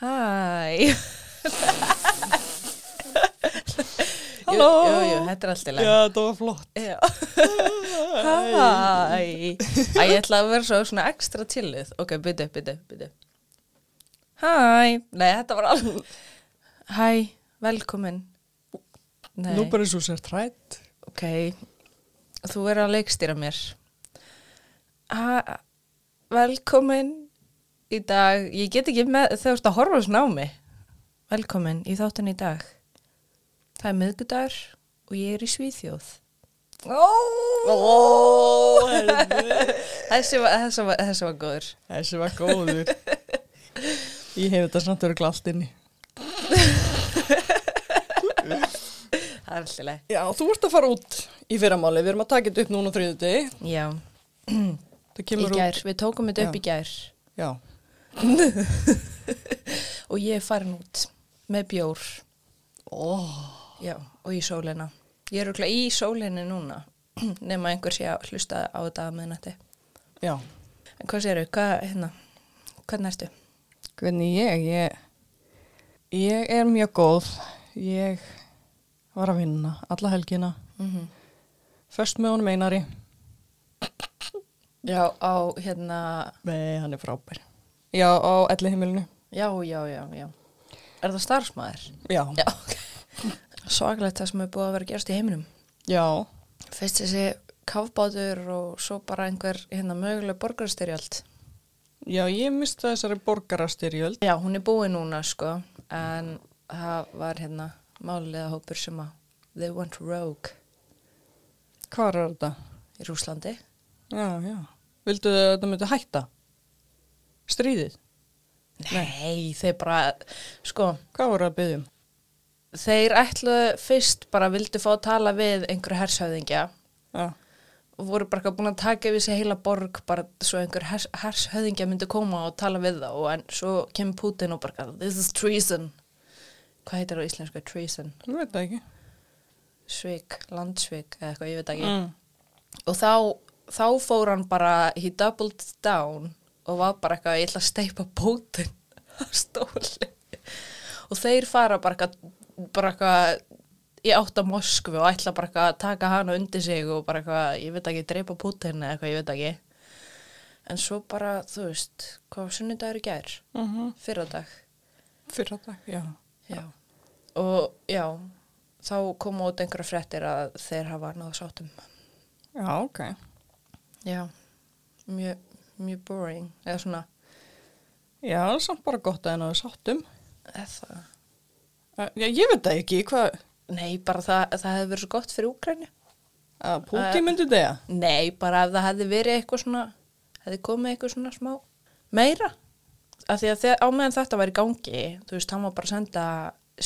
Hæ. Halló. Jú, jú, jú, þetta er allt í leið Já, það var flott. Já. Hæ. Æ, ég ætla að vera svo svona ekstra chillið. Ok, byrju, byrju, byrju Hæ. Nei, þetta var alveg Hæ, velkomin. Nei, Nú bara eins og sér trætt. ok Þú er að leikstýra mér. Hæ, velkomin í dag Ég get ekki með ert að horfa svona á mig Velkomin í þáttun í dag Það er miðgudagur og ég er í Svíþjóð Ó, herðu. þessi, var, þessi, var, þessi var góður Þessi var góður. Ég hef þetta samt verið glalt inni. Það er alltaf leið Já, þú ert að fara út í fyrramáli. Við erum að taka þetta upp núna á þriðu degi. Já, Það í gær, við tókum þetta upp Já. í gær út. Já. og ég er farin út með bjór Ó, Já, og í sólina Ég er örugglega í sólinni núna nema einhver sé að hlusta á þetta með nætti já. En hvað séru, hvað, hérna, hvernig ertu? Hvernig ég? Ég, ég er mjög góð. Ég var að vinna alla helgina. Mm -hmm. Först með honum einari. Já, á, hérna, Nei, hann er frábær. Já, á elli heimilinu. já, já, já, já Er það starfsmæður? Já. Já, ok Svakalegt það sem er búið að vera að gerast í heiminum Já. Fyrst þessi kafbátur og svo bara einhver hérna möguleg borgarstyrjald. Já, ég mista þessari borgarastyrjöld. Já, hún er búið núna sko, en það var hérna málilega hópur sem að they went rogue Hvað er þetta? í Rúslandi. Já, já. Vildu þau að þetta myndi hætta? Stríðið? Nei, þeir bara, sko, Hvað voru að byggja um? þeir ætluðu fyrst bara vildu fá að tala við einhverju hershöðingja Já. og voru bara búin að taka yfir sig heila borg bara svo einhver hers, hershöðingja myndi koma og tala við þá en svo kemur Putin og bara this is treason. Hvað heitir það á íslensku? Treason. Ég veit ekki. svik, landsvik eða eitthvað, ég veit ekki Mm. og þá, þá fór hann bara he doubled down og var bara eitthvað, ég ætla að steipa bótin á stóli og þeir fara bara eitthvað bara eitthvað í átt að Moskvu og ætla bara eitthvað að taka hana undir sig og bara eitthvað, ég veit ekki, dreipa Putin eða eitthvað, ég veit ekki en svo bara, þú veist, hvað sunnudagur í gær? Mm -hmm. Fyrradag Fyrra dag, já. Já. Og já, þá kom út einhverja fréttir að þeir hafa náðu sátum. Já, ok. Já, mjög, mjög boring. Eða svona, Já, það er samt bara gott að henni að sáttum. eða, Já, ég veit það ekki. Hvað? nei, bara það, það hefði verið svo gott fyrir Úkræni. Að Putin myndi þetta? Nei, bara ef það hefði verið eitthvað svona, hefði komið eitthvað svona smá meira. Af því að þegar, á meðan þetta var í gangi, þú veist, hann var bara að senda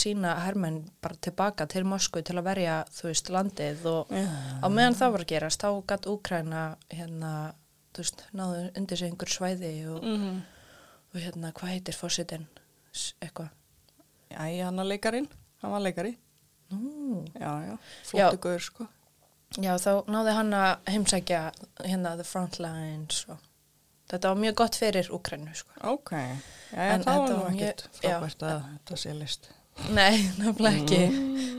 sína hermenn bara tilbaka til Moskvu til að verja, þú veist, landið og Já. á meðan það var að gerast, þá gætt Úkræna hérna, þú veist, náðu undir sig einhver svæði og, Mm og hérna, hvað heitir fórsetin, eitthvað. Já, hann að leikarinn. Hann var leikari. Nú, Já, já. Flottu guður, sko. já, þá náði hann að heimsækja hérna the front lines og þetta var mjög gott fyrir Úkrænu, sko. Ok. Já, já, það var nú var ekkert frábært að þetta sé list. Nei, nefnilega ekki.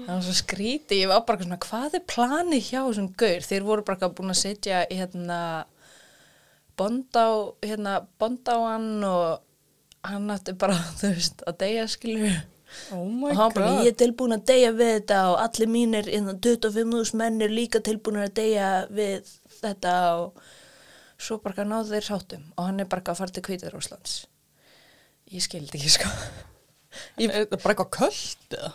Það var svo skríti, ég var bara svona, hvað er planið hjá þessum gaur? Þeir voru bara búin að setja í hérna bond á, hérna, bond á hann og hann átti bara, þú veist, að deyja skilur. Oh og hann bara, ég er tilbúin að deyja við þetta og allir mínir innan 25.000 menn er líka tilbúin að deyja við þetta og svo bara náðu þeir sátum og hann er bara að fara til Kvítur Rúslands. Ég skildi ekki, sko. Er þetta bara eitthvað eða?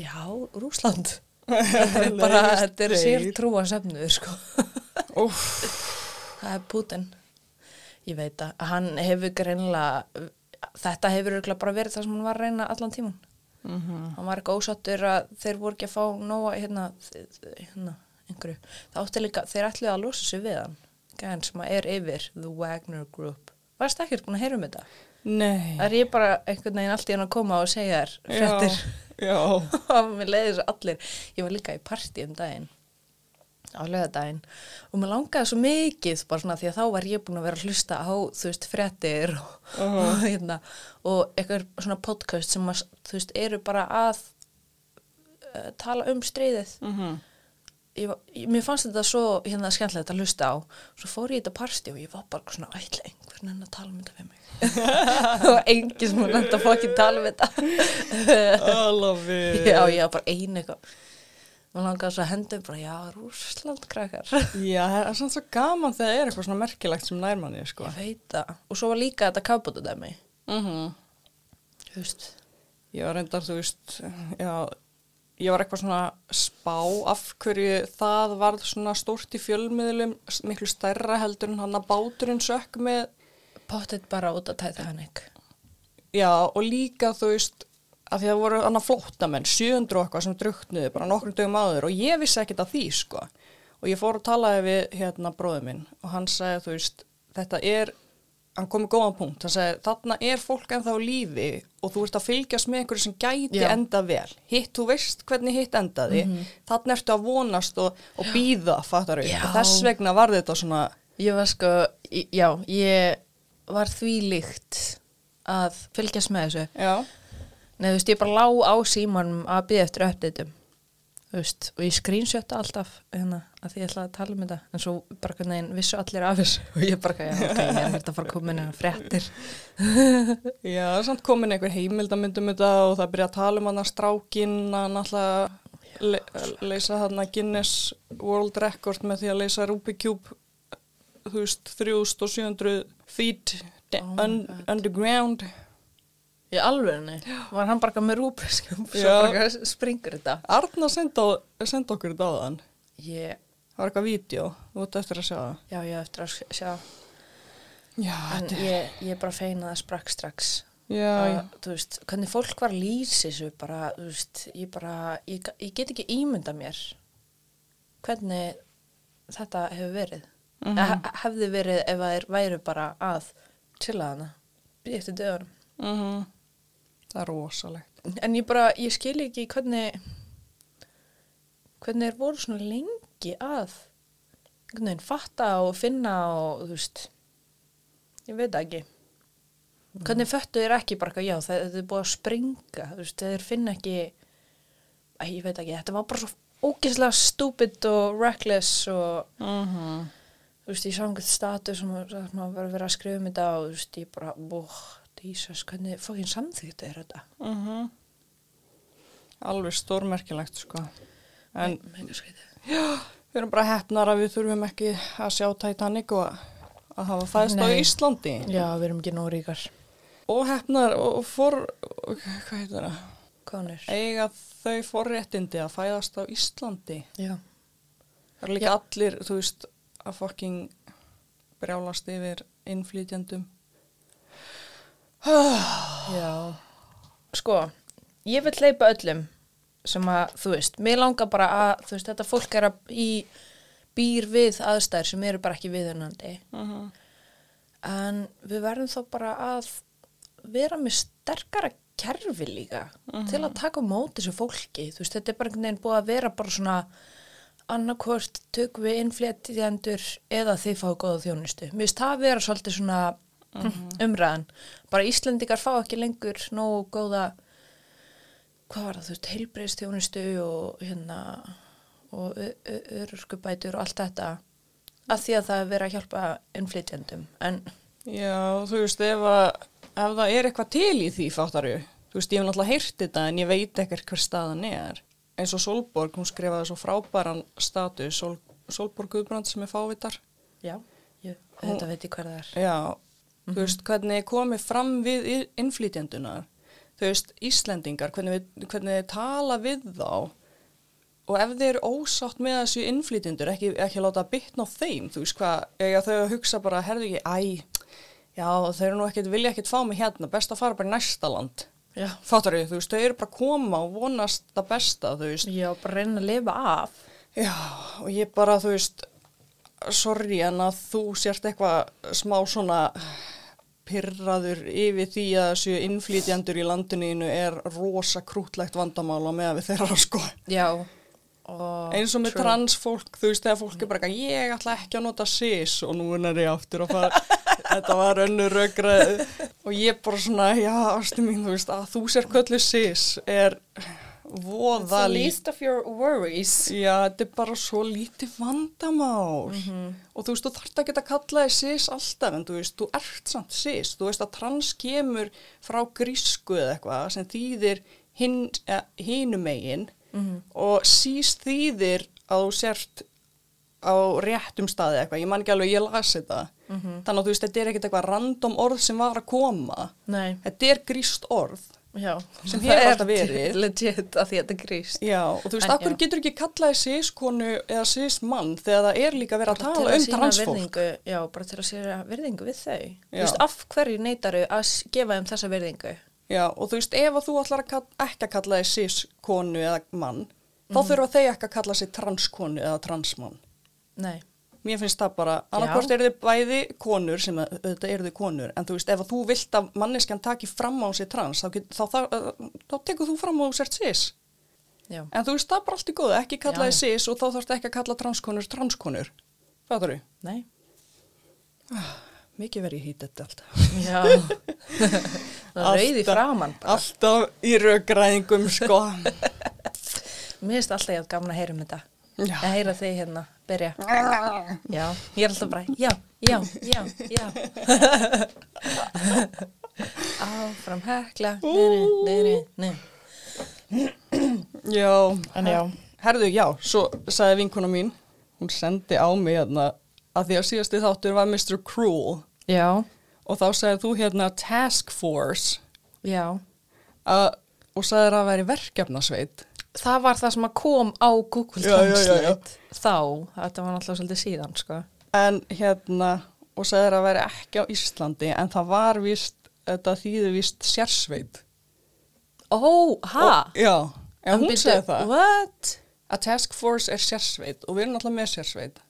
Já, Rúsland. Þetta er bara, þetta er sér trúa sefnuður, sko. Úff. Það er Putin. Ég veit að hann hefur greinilega, þetta hefur bara verið það sem hann var að reyna allan tíman. Mhm. Hann var eitthvað ósattur að þeir voru ekki að fá nóga, hérna, hérna, einhverju. Það átti líka, þeir ætluðu að losa sig við hann. Gæðan sem að er yfir The Wagner Group. Varst ekkert búin að heyra um þetta? Nei. Það er ég bara einhvern veginn allt í hann að koma og segja þér fréttir. Já, já. og mér leiði svo allir ég var líka í partí um daginn á lögadaginn og mér langaði svo mikið bara svona því að þá var ég búin að vera að hlusta á þú veist fréttir og, og, hérna, og eitthvað svona podcast sem að, þú veist eru bara að uh, tala um stríðið. Mhm. ég, var- ég, mér fannst þetta svo hérna skemmtilegt að hlusta á. Svo fór ég í þetta parsti og ég var bara svona ætla einhvern veginn að tala um þetta við mig? Og enginn sem var nætt að fokkin tala um þetta. I love it. já, ég var bara ein eitthvað maður langaði svo að henda bara, já, Rússland krakkar. Já, það er svona svo gaman þegar það er eitthvað svona merkilegt sem nærmanni, sko. ég veit það, og svo var líka þetta kafbótu dæmi, Mm þú veist. Ég var reyndar, þú veist, já, ég var eitthvað svona spá af hverju það varð svona stórt í fjölmiðlum, miklu stærra heldur en hann að báturinn sökk með, pottet bara út að tæta hannig já, og líka, þú veist, að því að það voru annað flóttamenn, 700 og eitthvað sem drukknuði bara nokkrum dögum áður og ég vissi ekkert af því, sko. Og ég fór að talaði við hérna bróður minn og hann sagði, þú veist, þetta er, hann kom með góðan punkt, hann sagði, þarna er fólk ennþá lífi og þú ert að fylgjast með einhverju sem gæti Já. enda vel. Hitt, þú veist hvernig hitt endaði, mm -hmm. þarna ertu að vonast og, og býða, fattar Já. og þess vegna var þetta svona, ég var sko, í- já, ég var því líkt að fylgjast með þessu já, Nei, þú veist, ég bara lá á símanum að byggja eftir veist, og ég screenshotta alltaf hérna, að því ég ætlaði að tala um þetta. En svo bara hvernig vissu allir af þessu og ég bara, já, ok, ég er hægt að fara að koma inn að fréttir. Já, það er samt komin einhver heimildamyndum þetta og það byrja að tala um hann að strákin að náttúrulega le leysa hann að Guinness World Record með því að leysa Rubik Cube þú veist, 3700 feet Oh underground í alvegni, var hann bara með svo Já. bara springur þetta. Arna senda, senda okkur þetta á þann ég, það var eitthvað vídeo, þú ert eftir að sjá það. Já, ég á eftir að sjá. Já, en ég, ég bara feina það sprakk strax. Já, og þú veist, hvernig fólk var lýsa þessu bara, þú veist, ég bara ég, ég get ekki ímynda mér hvernig þetta hefur verið. Mm hefði verið ef það er væru bara að chilla hana eftir dögunum. Mhm. Það er rosalegt. En ég bara, ég skil ekki hvernig hvernig er voru svona lengi að einhvern veginn fatta og finna og þú veist ég veit ekki. Hvernig föttu þér ekki bara, já, það er búið að springa þú veist, þeir finna ekki Æ, ég veit ekki, þetta var bara svo ógeðslega stupid og reckless og mhm. þú veist, ég sá einhvern status sem að sem að skrifa um þetta og þú veist, ég bara, búh, Jesus, hvernig fokkin samþýtt er þetta? Mhm. Alveg stórmerkilegt sko. En Mega skrítið. við erum bara hefnar að við þurfum ekki að sjá Titanic og að hafa fæðst á. Íslandi. Já, við erum ekki nóg ríkar. Og hefnar og for, hvað heitir það? Er? Eiga þau forréttindi að fæðast á Íslandi. Já. Það er líka allir, þú veist, að fucking brjálast yfir innflytjandum. Já. Sko, ég vil leipa öllum sem að, þú veist, mér langar bara að, þú veist, þetta fólk er að í býr við aðstæður sem eru bara ekki viðunandi. Mhm. En við verðum þá bara að vera með sterkara kerfi líka til að taka móti þessu fólki. Þú veist, þetta er bara einhvern veginn búið að vera bara svona annarkvort tökum við innfléttiðendur eða þið fáið góða þjónustu. Mér finnst það að vera svolítið svona umræðan. Bara Íslendingar fá ekki lengur nógu góða hvað var það, þú veist, heilbreyðstjónustu og hérna og örurskubætur og allt þetta að því að það er verið að hjálpa innflytjendum. En Já, þú veist, ef, að, ef það er eitthvað til í því fáttaru, þú veist, ég hef náttúrulega heyrt þetta en ég veit ekkert hver staðan er. Eins og Solborg, hún skrifaði svo frábæran status, Sol, Solborg Guðbrand sem er fávitar. já, ég, þetta veit ég hvað það er. Já, þú veist, hvernig er komið fram við i- innflytjendunar, þú veist, Íslendingar, hvernig, við, hvernig tala við þá og ef þeir eru ósátt með þessu innflytjendur, ekki, ekki láta bytna á þeim, þú veist hvað, eiga þau hugsa bara, herðu ekki, æ, já, þau eru nú ekkit, vilja ekkit fá mig hérna, best að fara bara í næsta land. Já, Fattar þau, þú veist, þau eru bara að koma og vonast það besta, þú veist. já, bara reyna að lifa af. Já, og ég bara, þú veist, sorry en að þú sért eitthvað smá svona pyrraður yfir því að þessu innflytjandur í landinu er rosa krútlegt vandamál á meða við þeirra sko. Já, oh, eins og með transfólk, þú veist, þegar fólk er bara eitthvað, ég ætla ekki að nota sis og nú er ég aftur að fara þetta var önnur raugraði og ég bara svona, já, ástu mín, þú veist að þú sér köllu sis er voða worries. já, þetta er bara svo lítið vandamál Mhm. og þú veist, þú þarft ekki að kalla þig sis alltaf, en þú veist, þú ert samt sis þú veist að trans kemur frá grísku eða eitthvað sem þýðir hin, eh, megin Mhm. og síst þýðir að þú sért á réttum staði eitthvað, ég man ekki alveg, ég las þetta Mhm. þannig að þú veist, þetta er ekkert eitthvað random orð sem var að koma Nei, þetta er gríst orð já. Sem hefur alltaf verið. Legit að því að þetta gríst. Já, og þú veist, akkur getur ekki kallaði sis-konu eða sis-mann þegar það er líka verið að tala um transfólk Já, bara til að sér virðingu við þau. Þú Já. veist, af hverju neytaru að gefa þeim þessa virðingu? Já, og þú veist, ef þú ætlar að ekki að kalla þig cis-konu eða mann, Mhm. þá þurfa þeir ekki að kalla sig transkonu eða transmann. Nei. Mér finnst það bara, annarkvort eru þið bæði konur sem að, auðvitað eru þið konur, en þú veist, ef að þú vilt að manneskjan taki fram á sig trans, þá, get, þá, þá, þá, þá tekur þú fram á þú sért cis. Já. En þú veist, það er bara allt í góðu, ekki kalla þið cis og þá þarfst ekki að kalla transkonur transkonur. Fattar þú? Nei. Mikið verið hýt þetta alltaf. Já. Það Alltaf- framann. bara. Alltaf í raugræðingum, sko. Mér finnst alltaf ég að heyra um þetta. Já. Að heyra þig hérna, byrja. Já, ég er alltaf bara, já, já, já, já. Áfram hekla, neyri, neyri, neyri. Já, En já. Herðu, já, svo sagði vinkona mín, hún sendi á mig hérna að því að síðasti þáttur var Mr. Cruel Já, og þá sagði þú hérna Task Force já. að, og sagði að væri verkefnasveit. Það var það sem að kom á Google. Translate. Þá, þetta var náttúrulega svolítið síðan, sko. En hérna, og sagði að væri ekki á Íslandi, en það var vist, þetta þýði vist sérsveit. Ó, ha? Og, já, en En hún sagði það. What? Að Task Force er sérsveit og við erum alltaf með sérsveit.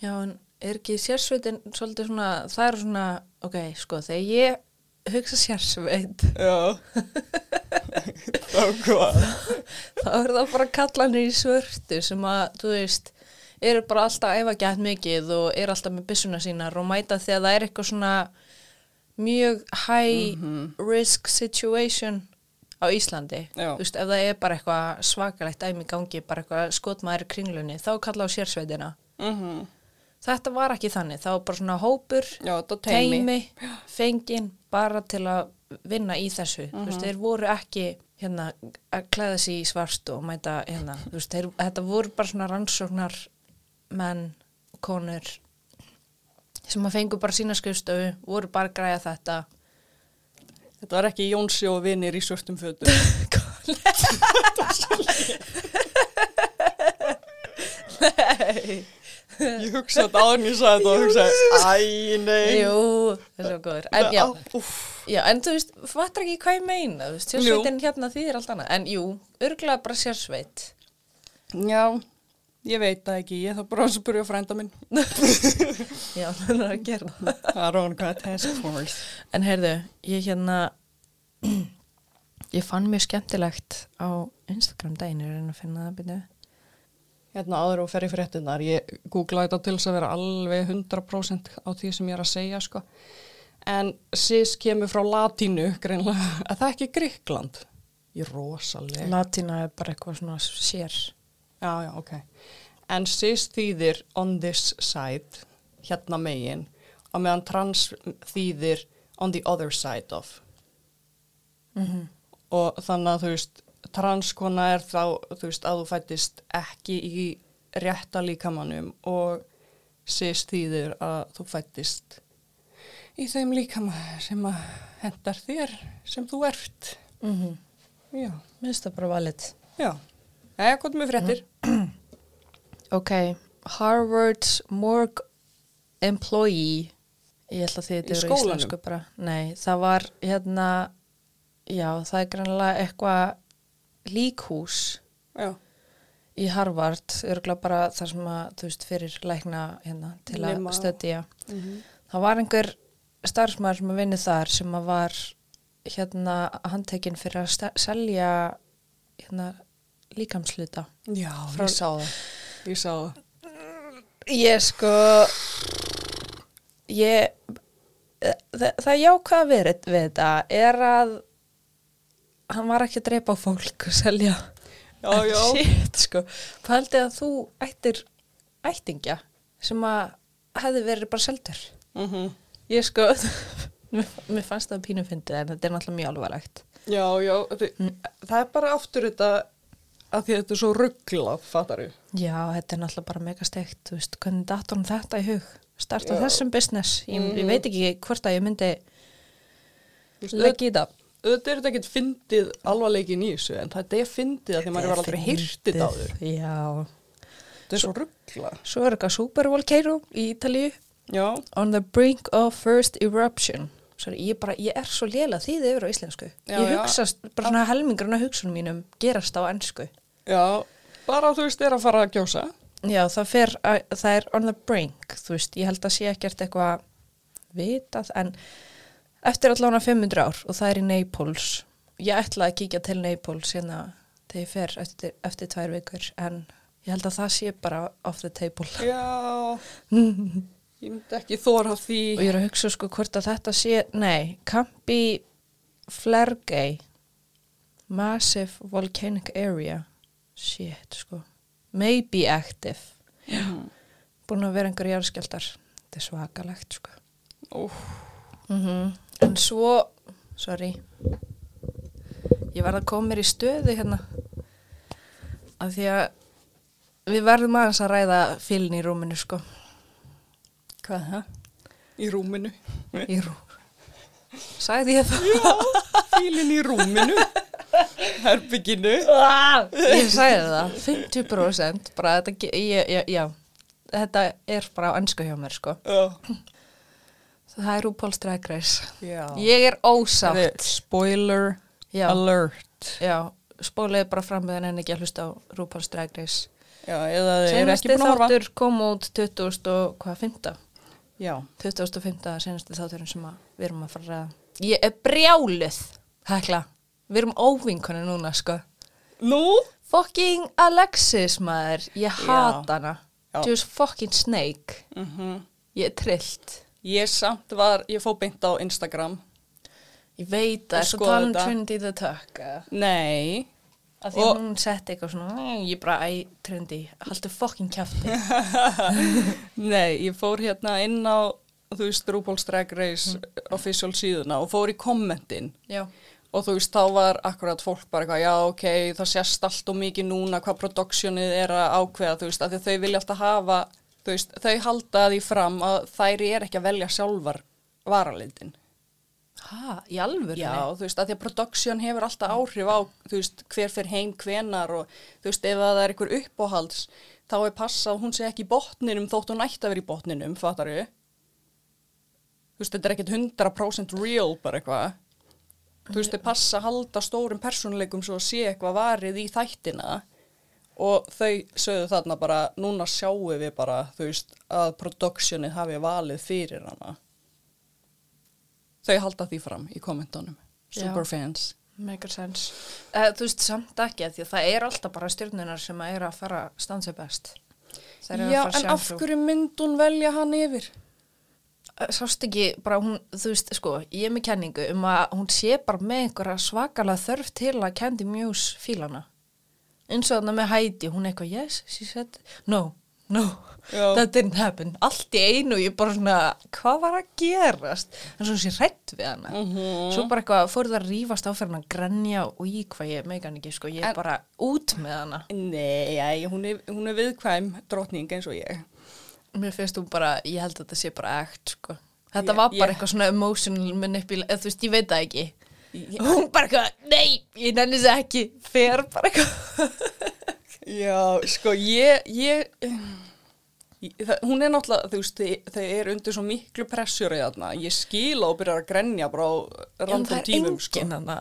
Já, en er ekki sérsveitin svolítið svona, það er svona, ok, sko, þegar ég hugsa sérsveit, Já. þá hvað? þá er það bara kallanir í svörtu sem að, þú veist, eru bara alltaf að æfa gætt mikið og eru alltaf með byssuna sínar og mæta þegar það er eitthvað svona mjög high risk situation á Íslandi. Já. Þú veist, ef það er bara eitthvað svakalegt dæmi í gangi, bara eitthvað skotmaður kringlunni, þá kalla á sérsveitina. Mm Þetta var ekki þannig, það var bara svona hópur, Já, teimi. teimi, fengin, bara til að vinna í þessu. Þú Mhm. veist, þeir voru ekki hérna að klæða sig í svart og mæta hérna. Þú veist, þeir, þetta voru bara svona rannsóknar menn, konur sem að fengu bara sína skrifstofu, voru bara að græja þetta. Þetta var ekki Jónsi og vinir í svörtum fötum. Nei. Ég hugsaði þetta áður en ég sagði þetta og hugsaði, æ, nei. Jú, það er svo góður. En já, já, en þú veist, fattar ekki hvað ég meina, þú veist, sérsveitin hérna þýðir allt annað. En jú, örgulega bara sérsveit. Já, ég veit það ekki, ég þarf bara að spyrja frænda minn. Já, það er að gera það. Er hún hvað task force. En heyrðu, ég hérna, ég fann mjög skemmtilegt á Instagram daginn, ég er reyna að finna það byrju. Hérna áður og fer í fréttunar, ég googlaði þetta til þess að vera alveg 100% á því sem ég er að segja, sko. En sis kemur frá latínu, greinlega, að það ekki Gríkland. Ég er rosalega. Latina er bara eitthvað svona sér. Já, já, ok. En cis þýðir on this side, hérna megin, og meðan trans þýðir on the other side of. Mm Og þannig að þú veist, transkona er þá, þú veist, að þú fættist ekki í rétta líkamannum og cis þýðir að þú fættist í þeim líkama sem að hendar þér sem þú ert. Mm -hmm. Já, Mér finnst það bara valið. já. Hvað er með fréttir? Ok, Harvard's morgue employee, ég ætla að því Í þetta er skólanum? íslensku bara. Nei, það var hérna, já, það er grannlega eitthvað líkhús Já, í Harvard, örgulega bara þar sem að, þú veist, fyrir lækna hérna til Nema- að stödja. mm Það var einhver starfsmæður sem að vinni þar sem að var hérna handtekinn fyrir að selja hérna líkamsluta. Já, Frá- ég sá það. Ég sá það. Ég sko, ég, það, það jákvæða verið við þetta er að hann var ekki að dreipa fólk og selja. Shit, sko. Pældi að þú ættir ættingja sem að hefði verið bara seldur. Mm Ég sko, mér, fannst það pínu fyndið en þetta er náttúrulega mjög alvarlegt. Já, já, þi, það er bara aftur þetta að því að þetta er svo ruggla, fattar þú? Já, þetta er náttúrulega bara mega steikt, þú veist, hvernig datt hún þetta í hug? Starta Já. þessum business, ég, ég Mhm. veit ekki hvort að ég myndi leggja í það. Þetta er þetta ekkert fyndið alvarleikin í þessu, en þetta er fyndið að því maður hefur aldrei hýrt þetta áður. Já, Þetta er svo ruggla. svo er eitthvað super volcano í Ítalíu, on the brink of first eruption. Sorry, ég, bara, ég er svo léla því þið yfir á íslensku. Já, ég já. hugsa bara svona helmingurinn af hugsunum mínum gerast á ennsku. já, bara þú veist, er að fara að gjósa. Já, það fer, að, það er on the brink, þú veist, ég held að sé ekkert eitthvað vitað, en eftir allavega 500 ár og það er í Naples. Ég ætla að kíkja til Naples hérna þegar ég fer eftir, eftir tvær vikur, en ég held að það sé bara off the table. Já, og ég myndi ekki þóra því. ég er að hugsa sko hvort að þetta sé, nei, Campi Flergei, Massive Volcanic Area, shit sko, maybe active. Mhm. búin að vera einhver jarðskjaldar þetta er svakalegt sko Úf, mm en svo sorry ég verð að koma mér í stöðu hérna af því að við verðum aðeins að ræða fylgni í rúminu sko hvað það? Í rúminu. í rú sagði ég það Fílinn í rúminu. Herbygginu. ég sagði það 50% bara þetta, ég, ég, já, þetta er bara á ennsku hjá mér sko Já. Það er RuPaul's Drag Race Já. ég er Það ósátt er spoiler já, alert. já, spólaði bara fram með en ekki að hlusta á RuPaul's Drag Race Já, eða þið er ekki senasti búin að horfa. þáttur kom út 20 og hvað, 5. Já. 2005. senasti þátturinn sem við erum að fara að ég er brjáluð hekla, við erum óvinkonu núna sko Nú? fucking Alexis maður ég hata hana Já. just fucking snake Mm ég er trillt Ég samt var, ég fó beint á Instagram. ég veit að það tala um. Trinity the Tuck eh, Nei. að því að hún setti eitthvað svona "Mm, ég bara, æ, Trinity, haldu fucking kjafti Nei, ég fór hérna inn á, þú veist, RuPaul's Drag Race official síðuna og fór í kommentin já, og þú veist, þá var akkurat fólk bara eitthvað, já, ok, það sést allt og mikið núna hvað productionið er að ákveða, þú veist, að þau vilja alltaf hafa, veist, þau halda því fram að þær er ekki að velja sjálfar varalindin. ha, í alvöru Já, þú veist, að því að production hefur alltaf áhrif á, þú veist, hver fyrir heim, hvenar og, þú veist, ef að það er einhver uppáhalds, þá er passa að hún sé ekki í botninum þótt hún ætti að vera í botninum, fattar við? Þú veist, þetta er ekkert 100% real bara eitthvað. Þú veist, þau passa að halda stórum persónuleikum svo að sé eitthvað varið í þættina og þau sögðu þarna bara, núna sjáum við bara, þú veist, að productionið hafi valið fyrir hana. Þau halda því fram í kommentunum. Superfans. Make sense. Uh, þú veist, samt ekki að því að það er alltaf bara stjórnunar sem eru að fara sig best. Já, en af hverju mynd hún velja hann yfir? Eh, Sást ekki, bara hún, þú veist, sko, ég er með kenningu um að hún sé bara með einhverja svakalega þörf til að Candy Muse fílana. Eins og þarna með Heidi, hún eitthvað, yes, she said, no, no, Já. that didn't happen. Allt í einu, ég bara svona, hvað var að gerast? En svo sé hrætt við hana. Mhm. Svo bara eitthvað, fór það að rífast áferðan að grenja og í hvað ég megan ekki, sko, ég er En- bara út með hana. Nei, æ, hún, er, hún er viðkvæm drottning eins og ég. Mér finnst þú bara, ég held að þetta sé bara ekt, sko. Þetta Ég- var bara ég- eitthvað svona emotional manipulation, þú veist, ég veit það ekki. Hún bara eitthvað, nei, ég nenni þess ekki, fer bara eitthvað. Já, sko, ég, ég, ég það, hún er náttúrulega, þú veist, þau er undir svo miklu pressjóri þarna. Ég skila og byrjar að grenja bara á random tímum, sko. enginn hana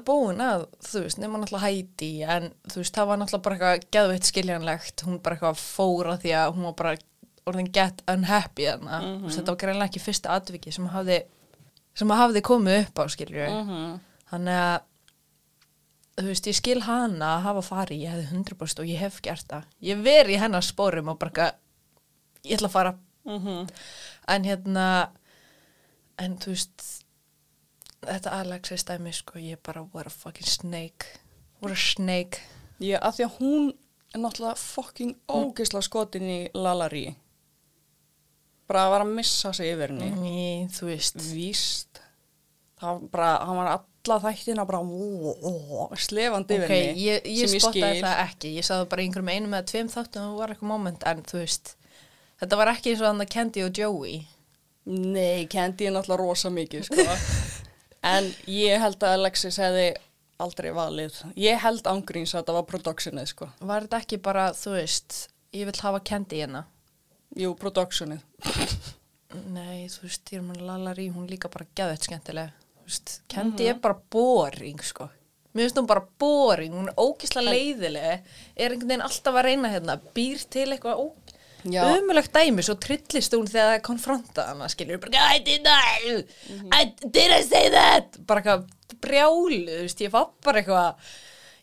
búin að, þú veist, nema náttúrulega Heidi, en þú veist, það var náttúrulega bara eitthvað geðveitt skiljanlegt, hún bara eitthvað fóra því að hún var bara orðin get unhappy þarna, mm -hmm. þetta var greinlega ekki fyrsta atviki sem hafði, sem hafði komið upp á, skiljur Mhm. þannig að þú veist, ég skil hana að hafa farið, ég hefði 100% og ég hef gert það. Ég í hennar spórum og bara, ég ætla að fara, Mm en hérna, en þú veist, þetta Alexis dæmi, sko, ég bara, what a fucking snake, what a snake. Ég, að því að hún er náttúrulega fucking ógeisla skotin í Lalari. Bara var að missa sig yfir henni. Ný, þú veist, Víst. Það bara, hann var alla þættina bara ó, ó, ó, slefandi ok, yfir henni. ég, ég sem spottaði skil. það ekki, ég sagði bara í einhverjum einum eða tveim þáttum og það var eitthvað moment, en þú veist, þetta var ekki eins og þannig Candy og Joey. Nei, Candy er náttúrulega rosa mikið, sko. en ég held að Alexis hefði aldrei valið. Ég held ángríns að þetta var productionið, sko. Var þetta ekki bara, þú veist, ég vil hafa Candy hérna? Jú, productionið. Nei, þú veist, ég er mann Lalari, hún er líka bara gæðvett skemmtileg. Þú veist, Candy er bara boring, sko. Mér finnst hún bara boring, hún er ógisla leiðileg, er einhvern veginn alltaf að reyna hérna, býr til eitthvað ó... Já. Umulegt dæmi, svo trillist hún þegar það er konfronta hana, skiljur, bara, I did that, I didn't say that, bara eitthvað brjálu, þú veist, ég var bara eitthvað,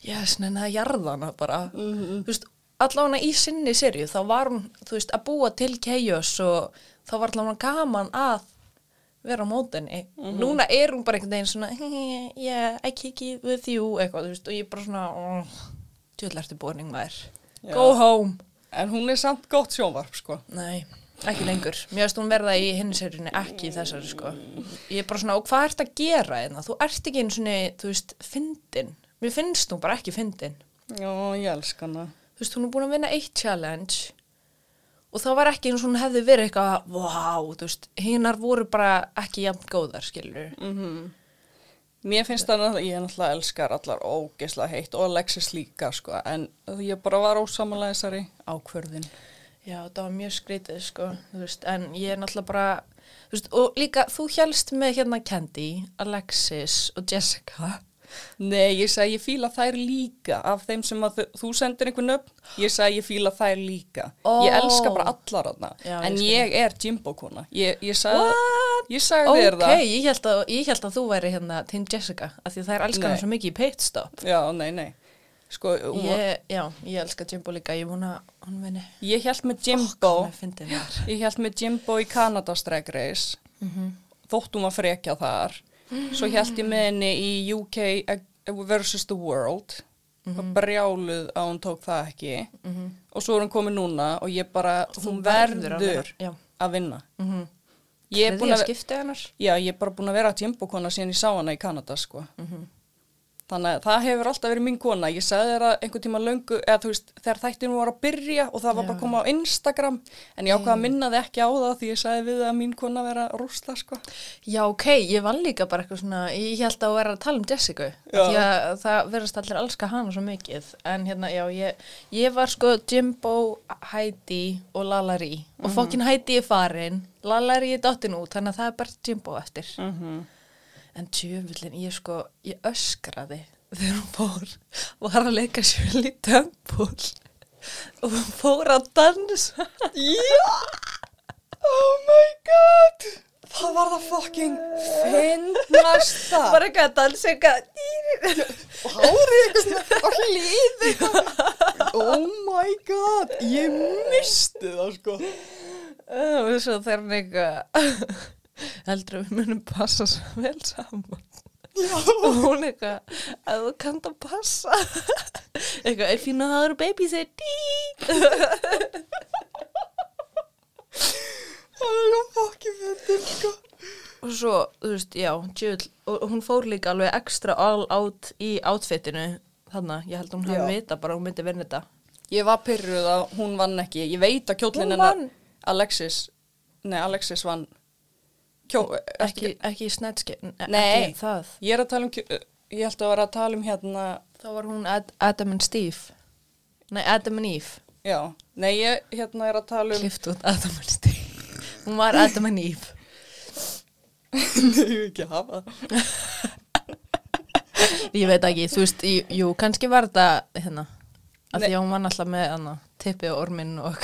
yes, neina, jarðana bara, þú veist, allavega í sinni serju, þá var hún, þú veist, að búa til chaos og þá var allavega gaman að vera á mótinni. Núna er hún bara einhvern veginn svona, yeah, I kick it with you, eitthvað, þú veist, og ég er bara svona, djöðlega ertu boring maður, Já. go home. En hún er samt gott sjónvarp, sko. Nei, ekki lengur. Mér finnst hún verða í hinserinni, ekki í þessari, sko. Ég er bara svona, og hvað ert að gera hérna? Þú ert ekki einu svona, þú veist, fyndin. Mér finnst hún bara ekki fyndin. Já, ég elsk hana. Þú veist, hún er búin að vinna eitt challenge og það var ekki eins og hún hefði verið eitthvað, vá, þú veist, hinnar voru bara ekki jafn góðar, skilur. Mm Mér finnst það náttúrulega, ég náttúrulega elskar allar ógeðslega heitt og Alexis líka, sko, en ég bara var ósamanlega þessari ákverðin. Já, það var mjög skrítið, sko, þú veist, en ég er náttúrulega bara, þú veist, og líka, þú helst með hérna Candy, Alexis og Jessica. Nei, ég sagði ég fíla þær líka af þeim sem að þú sendir einhvern upp, ég sagði ég fíla þær líka. Ó. Ég elska bara allar Já, en ég ég er Jimbo-kona. Ég, ég sagði, ég sagði þér Ok, það. ég held, að, ég held að þú væri hérna Team Jessica, af því er elskar hann svo mikið í pitstop. Já, nei, nei. Sko, var- Ég, já, ég elska Jimbo líka, ég vona hann vinni. ég held með Jimbo, þar. ég held með Jimbo í Kanadas Drag Race, Mhm. þótt hún var frekja þar. Svo held ég með henni í UK versus the world, og brjáluð að hún tók það ekki. Mhm. Og svo er hún komið núna og ég bara, hún verður að vera- að vinna. Mhm. Ég er búin að, hennar. já, ég er bara búin að vera Jimbo-kona síðan ég sá hana í Kanada, sko. Þannig að það hefur alltaf verið mín kona. Ég sagði að einhvern tíma löngu, eða þú veist, þegar þættinu var að byrja og það var bara að koma á Instagram, en ég ákvað að minna þið ekki á það því ég sagði við að mín kona vera rúsla, sko. Já, ok, ég var líka bara eitthvað svona, ég held að vera að tala um Jessica, Já. því að það verðast allir elska hana svo mikið, en hérna, já, ég, ég var sko Jimbo, Heidi og Lalari, og fokkin Heidi er farin, Lalari er dottin út, þannig að það er bara Jimbo eftir. Mm -hmm. En tjöfullin, ég sko, ég öskraði þegar hún fór, var að leika Shirley Temple og hún fór að dansa. Já! Oh my god! Það var það fucking finnasta. Bara eitthvað að dansa eitthvað. Og hárið eitthvað á hliði. Oh my god, ég misti það, sko. Uh, og svo hann eitthvað heldur að við munum passa svo vel saman og hún eitthvað að þú kannt að passa eitthvað if you know how to babysit dí Það er svo fucking fyndin, sko. og svo, þú veist, já, djöl og hún fór líka alveg ekstra all out í outfitinu þannig, ég held að hún Já. vita bara að hún myndi vinna þetta Ég var pyrruð að hún vann ekki. Ég veit að kjólinn Hún hennar. Alexis, nei Alexis vann kjó, ekki, ekki í snetski Nei. ekki Ég er að tala um, kjó, ég held að vera að tala um hérna, þá var hún Ad Adam and Steve nei, Adam and Eve já, nei ég hérna er að tala um, klift út Adam and Steve hún var Adam and Eve nei ég vil ekki hafa. Ég veit ekki, þú veist, jú, jú kannski var þetta hérna, að Nei. því að hún var alltaf með hana, tippi og orminn og.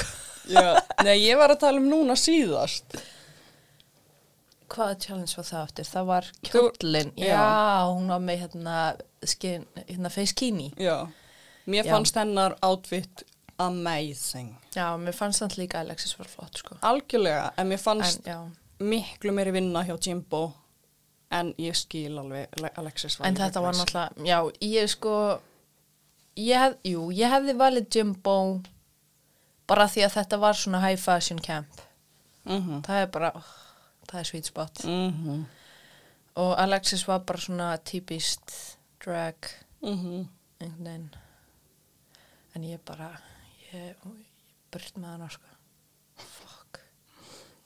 Já, nei ég var að tala um núna síðast. Hvaða challenge var það aftur? Það var kjóllin, já. já. hún var með hérna, skin, hérna face kini. Já. Mér Já. fannst hennar outfit amazing. Já, mér fannst það líka Alexis var flott, sko. Algjörlega, en mér En, fannst já, miklu meiri vinna hjá Jimbo en ég skil alveg Ale- Alexis en líka þetta var náttúrulega, já, ég sko, ég hef, jú, ég hefði valið Jimbo bara því að þetta var svona high fashion camp. Mhm. Það er bara, oh, það er sweet spot. Mhm. Og Alexis var bara svona típist drag, Mhm. einhvern veginn. En ég bara, ég, ég burt með hana, sko. Fuck.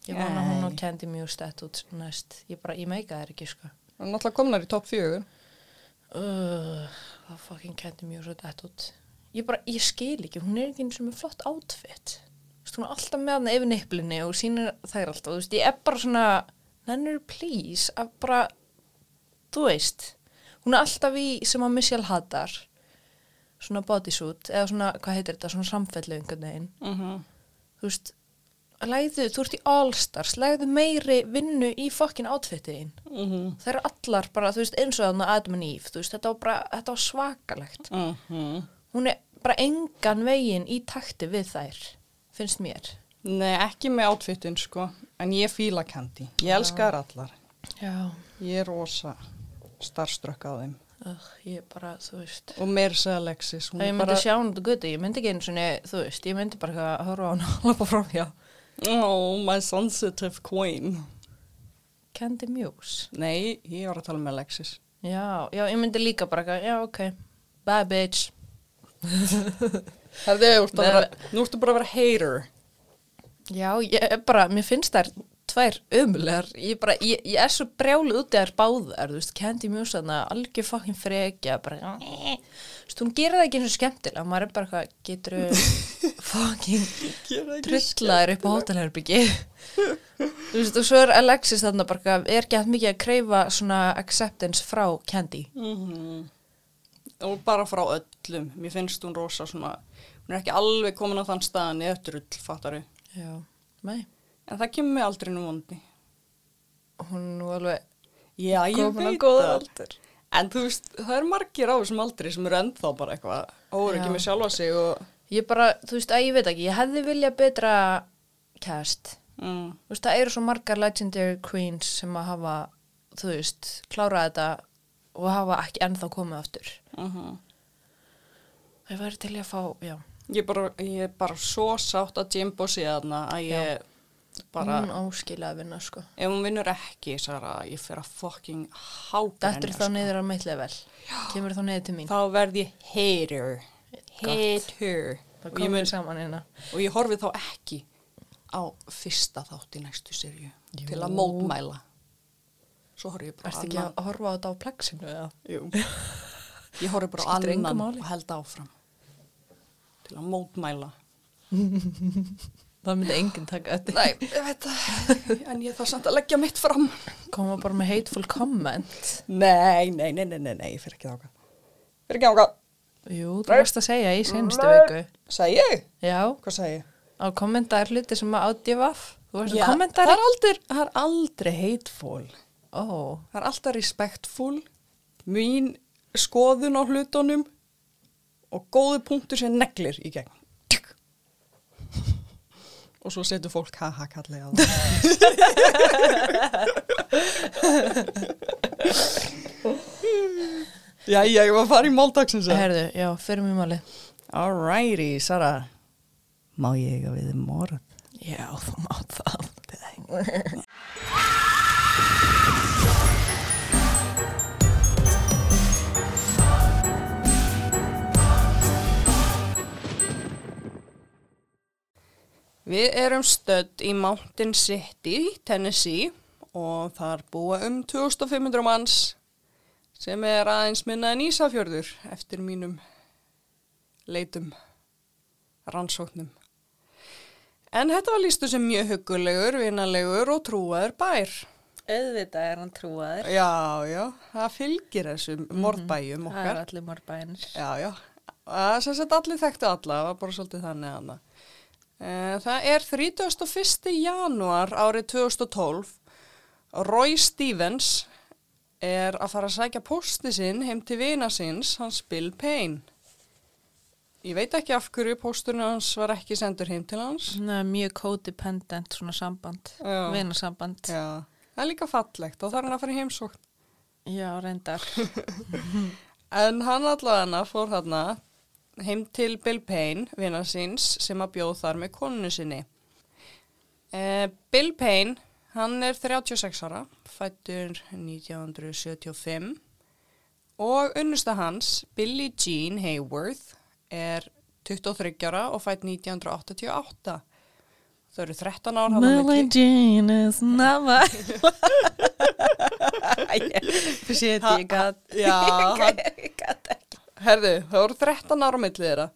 Ég vona hún og. Candy mjög stætt út næst. Ég bara, ég meika þær ekki, sko. Það er náttúrulega komnar í topp fjögur. Uh, það fucking Candy mjög svo dætt út. Ég bara, ég skil ekki, hún er ekki eins og með flott outfit. Hún er alltaf með hana yfir nipplinni og sýnir þær alltaf. Þú veist, ég er bara svona, nennur please, að bara, þú veist, hún er alltaf í sem að Michelle hattar, svona bodysuit, eða svona, hvað heitir þetta, svona samfellu einhvern veginn. Mhm. Þú veist, læðu, þú ert í All-Stars, læðu meiri vinnu í fucking outfitiðin. Mhm. Það eru allar bara, þú veist, eins og þarna Adam and Eve, þú veist, þetta var bara, þetta var svakalegt. Mhm. Hún er bara engan veginn í takti við þær, finnst mér. Nei, ekki með outfitin sko, en ég fíla Candy. Ég elskar allar. Já. Ég er rosa starfströkk á þeim. Ugh, ég bara, þú veist. Og meir segja Alexis, ég myndi bara... sjá hún á götu, ég myndi ekki einu svona, þú veist, ég myndi bara að horfa á hún og lappa frá hjá. Oh, my sensitive queen. Candy Muse. Nei, ég var að tala með Alexis. Já, já, ég myndi líka bara já, ok, bye bitch. Herði, Nei, vera, nú ertu bara að vera hater. Já, ég er bara, mér finnst þær tvær ömulegar, ég bara, ég, ég er svo brjálu út eða báðar, þú veist, Candy Muse algjör fucking frekja, bara, hún gerir það ekki eins og skemmtilega, maður er bara eitthvað, getur fucking trullaður upp á hótelherbyggi, þú veist, og svo er Alexis þarna bara, er ekki að mikið að kreyfa svona acceptance frá Candy, Mm Og bara frá öllum. Mér finnst hún rosa svona, hún er ekki alveg komin á þann staðan í ötrull, fattaru. já, nei, En það kemur mig aldrei nú vondi. hún er nú alveg Já, komin á góða aldur. En þú veist, það er margir á þessum aldri sem eru ennþá bara eitthvað Já. með sjálfa sig og... Ég bara, þú veist, að ég veit ekki, ég hefði viljað betra cast. Mm, Þú veist, það eru svo margar legendary queens sem að hafa, þú veist, klárað þetta og hafa ekki ennþá komið aftur. uh Það væri til ég að fá, já, ég, bara, ég er bara svo sátt að Jimbo sé þarna að ég bara... hún áskilja að vinna, sko. Ef hún vinnur ekki, Sara, ég fer að fucking háta Þetta er þá niður á mitt level. Kemur þá niður til mín. Þá verð ég hater. Hater. Það við saman hérna. og ég horfi þá ekki á fyrsta þátt í næstu Jú. til að mótmæla. Svo horfi ég bara Ertu ekki að horfa á þetta á plexinu eða? Jú. Ég horfi bara annan og held áfram til að mótmæla. Það myndi enginn taka þetta. Nei, ég veit það, en ég þarf samt að leggja mitt fram. Koma bara með hateful comment. Nei, nei, nei, nei, nei, nei, ég fer ekki þáka. Fer ekki þáka. Jú, þú varst að segja í senstu viku. Segði ég? Já, Hvað segi ég? á kommentaðar hluti sem að ádjöfaf. Þú varst Já, að kommentaði. það er aldrei, það er aldrei hateful. Ó, Það er alltaf respektful, mín skoðun á hlutunum og góði punktur sem neglir í gegn. Tjúk. Og svo setur fólk haha kallið á það. Já, ég var að fara í máldagsins. herðu, já, fyrir mér máli. Alrighty, Sara. Má ég eiga við morð? Já, þú mátt það. Við erum stödd í Mountain City, Tennessee og þar búa um 2500 manns sem er aðeins minna en Ísafjörður eftir mínum leitum rannsóknum. En þetta var lístu sem mjög huggulegur, vinalegur og trúaður bær. Auðvitað er hann trúaður. Já, já, það fylgir þessum morðbæjum Það okkar. er allir morbænir. Já, já. Það er sem sagt allir þekktu alla, það var bara svolítið þannig hana. Það er 31. janúar árið 2012 Roy Stevens er að fara að sækja posti sinn heim til vina sinns, hans Bill Payne. Ég veit ekki af hverju pósturinn hans var ekki sendur heim til hans. Nei, mjög codependent svona samband, vinasamband. Já, það er líka fallegt og það er hann að fara í heimsókn. Já, reyndar. En hann allavega fór þarna heim til Bill Payne, vina síns, sem að bjóð þar með konunu sinni. Eh, Bill Payne, hann er 36 ára, fættur 1975 og unnusta hans, Billie Jean Hayworth, er 23 ára og fætt 1988. Þau eru 13 ár milli. Jean is not my... Séð Ha- ég hann- ég gat ekki. Herðu, það voru 13 ára á milli þeirra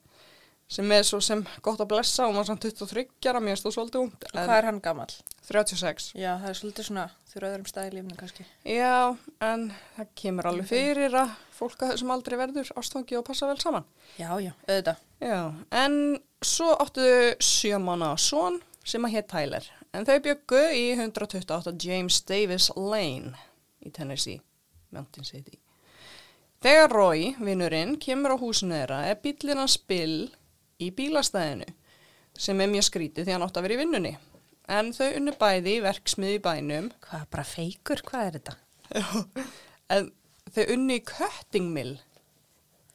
sem er svo sem gott að blessa og maður samt 23 ára, mér stóð svolítið ungt Og hvað er hann gammal? 36 Já, það er svolítið svona þurra öðrum staði í lífinu kannski. Já, en það kemur alveg fyrir að fólk þessum aldrei verður ástfangi og passa vel saman Já, já, auðvitað. Já, en svo áttu sjö mánu á son sem að hétt Tyler en þau byggu í 128 James Davis Lane í Tennessee, Mountain City Þegar Roy, vinnurinn, kemur á húsinu þeirra er bíllinn hans Bill í bílastæðinu sem er mjög skrítið því hann átt að vera í vinnunni. En þau unnu bæði í verksmiði í bænum Hvað, bara feikur? Hvað er þetta? en þau unnu í cutting mill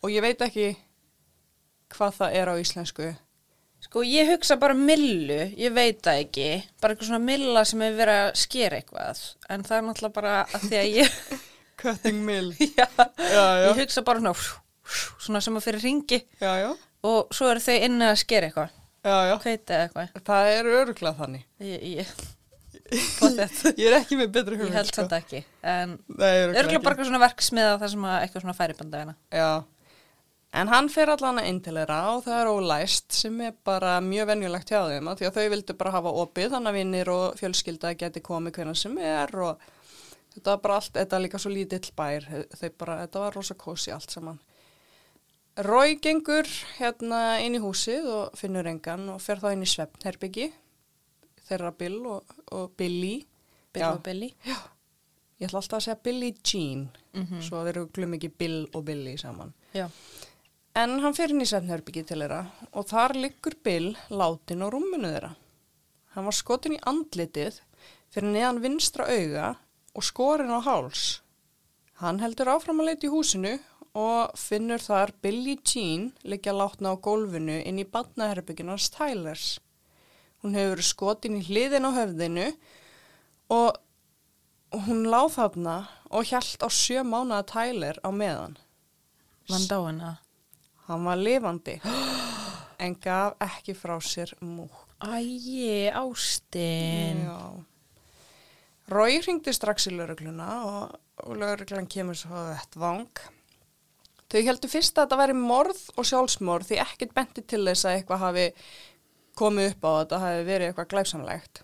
og ég veit ekki hvað það er á íslensku. Sko, ég hugsa bara millu, ég veit það ekki, bara eitthvað svona milla sem hefur verið að skera eitthvað, en það er náttúrulega bara að því að ég, Cutting mill. ég hugsa bara svona, svona sem að fyrir ringi Já, já. og svo eru þau inni að skera eitthvað, eitthvað, Það er öruglega þannig. ég, ég, Ég er ekki með betri ég hugmynd. held þetta ekki, örgulega ekki. bara eitthvað svona verksmiða það sem að eitthvað svona færibandagina. Já. En hann fer allan að inn til þeirra og það er ólæst sem er bara mjög venjulegt hjá þeim því að þau vildu bara hafa opið þannig að vinnir og fjölskylda geti komið hvernig sem er og þetta var bara allt, þetta er líka svo lítill bær, þau bara, þetta var rosa kósi allt saman. Rói gengur hérna inn í húsið og finnur engan og fer þá inn í svefnherbyggi þeirra Bill og, og Billy. Bill Já. og Billy. Ég ætla alltaf að segja Billy Jean, Mhm. svo þeir eru glum ekki Bill og Billy saman. Já, En hann fer inn í svefnherbyggi til þeirra og þar liggur Bill látin á rúmunu þeirra. Hann var skotin í andlitið fyrir neðan vinstra auga og skorin á háls. Hann heldur áfram að leita í húsinu og finnur þar Billie Jean liggja látna á gólfinu inn í badnaherbygginu hans Tylers. Hún hefur skotin í hliðin á höfðinu og hún láð þarna og hjælt á sjö mánuða Tyler á meðan. vann dáin að. Hann var lifandi en gaf ekki frá sér múk. Æi, Ástin. Já. Rói hringdi strax í laurugluna og, og lauruglan kemur svo að þetta vang. Þau heldur fyrst að þetta væri morð og sjálfsmorð því ekkert benti til þess að eitthvað hafi komið upp á þetta hafi verið eitthvað glæpsamlegt.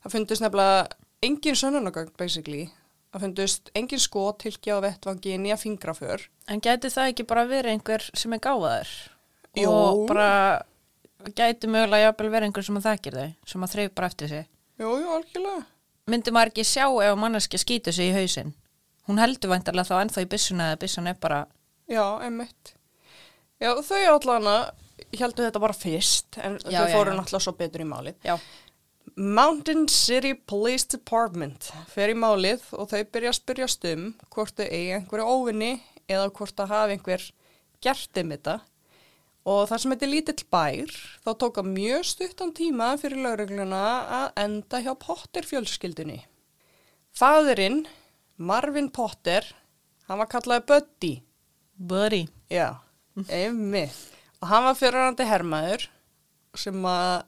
Það fundist nefnilega engin sönnunagögn basically. Það fundist engin skot tilkja á vettvangi nýja fingraför. En gæti það ekki bara verið einhver sem er gáðaður? Jú. Og bara gæti mögulega jafnvel verið einhver sem að þekkir þau, sem að þreif bara eftir sig. Jú, jú, algjörlega. Myndi maður ekki sjá ef manneskja skýtur sig í hausinn? Hún heldur væntarlega þá ennþá í byssuna eða byssan er bara, Já, einmitt. Já, þau allana heldur þetta bara fyrst, en Já, þau fóru náttúrulega svo betur í málið. já, Mountain City Police Department fer í málið og þau byrja að spyrjast um hvort þau eigi einhverju óvinni eða hvort það hafi einhver gert um þetta. Og þar sem þetta er lítill bær, þá tóka mjög stuttan tíma fyrir laurugluna að enda hjá Potter fjölskyldunni. Fadurinn, Marvin Potter, hann var kallaði Buddy. buddy. Já, einmitt. Og hann var fyrirrandi hermaður sem að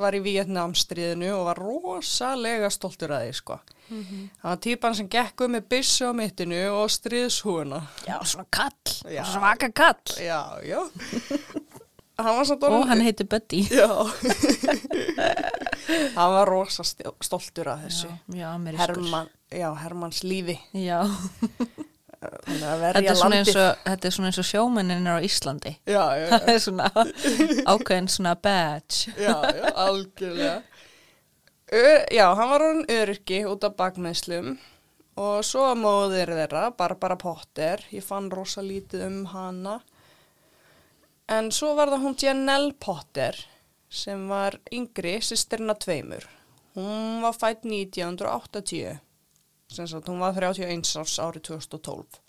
var í Vietnamstríðinu og var rosalega stoltur að því, sko. Hann var típan sem gekk um með byssu á mittinu og stríðshúuna. Já, svona kall, Já. svaka kall. Já, já. hann Og hann heitir Buddy. Já. hann var rosa sti- stoltur að þessu. Já, amerískur. Herman, já, Hermans lífi. Já, þetta er, svona eins og, þetta er svona eins og sjómennin er á Íslandi. Já, já, já. Það er svona ákveðin svona badge. Já, algjörlega. Ö, já, hann var orðin öryrki út af bakmeðslum og svo móðir þeirra, Barbara Potter, ég fann rosa lítið um hana. En svo var það hún Janelle Potter sem var yngri, sýstirna tveimur. Hún var fætt 1980, sem sagt hún var 31 árs árið 2012.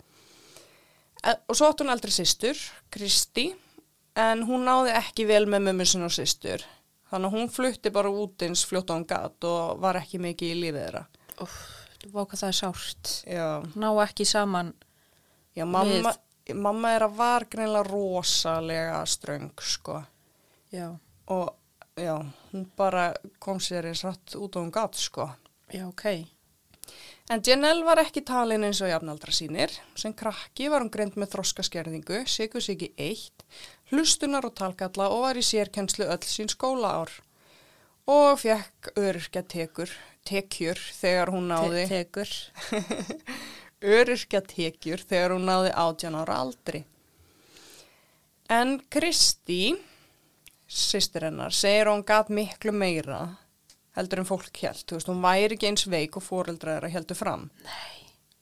En, og svo átt hún eldri sýstur, Kristi, en hún náði ekki vel með mömmu sinna og sýstur. Þannig að hún flutti bara út eins fljótt á hann gatt og var ekki mikið í lífið þeirra. Úf, váka það er sárt. Já, Ná ekki saman. já mamma, mamma er að var greinlega rosalega ströng, sko. Já, Og já, hún bara kom sér eins rætt út á hann gatt, sko. já, ok. En Janelle var ekki talin eins og jafnaldra sínir. Sem krakki var hún greint með þroskaskerðingu, í eitt, hlustunar og talkalla og var í sérkennslu öll sín skólaár. Og fekk öryrkja tekur, tekjur þegar hún náði, Te tekur. öryrkja tekjur þegar hún náði 18 ára aldri. En Kristi, sýstir hennar, segir hún gat miklu meira heldur en fólk held. Þú veist, hún væri ekki eins veik og fóreldra þeirra heldur fram. Nei.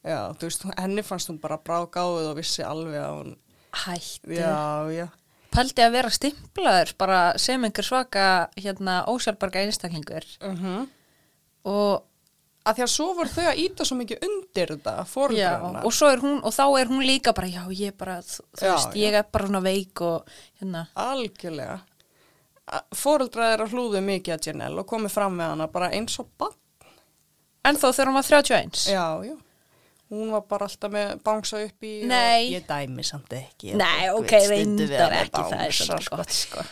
Já, þú veist, henni fannst hún bara bráðgáðið og vissi alveg að hún, Hættu. já, já, Pældi að vera stimplaður bara sem einhver svaka hérna ósjálfbarga einstaklingur uh og, að því að svo voru þau að íta svo mikið undir þetta, fóreldrarna. og, og þá er hún líka bara já ég bara, þú þú Já, veist, já. ég er bara svona veik og hérna Algjörlega. Fóreldra þeirra hlúðu mikið að Janelle og komið fram með hana bara eins og bann. En þó þegar hún var 31 Já, já. Hún var bara alltaf með bánsa upp í Nei. og ég dæmi samt ekki. Nei, ok, reyndar ekki, það er svolítið sko. gott sko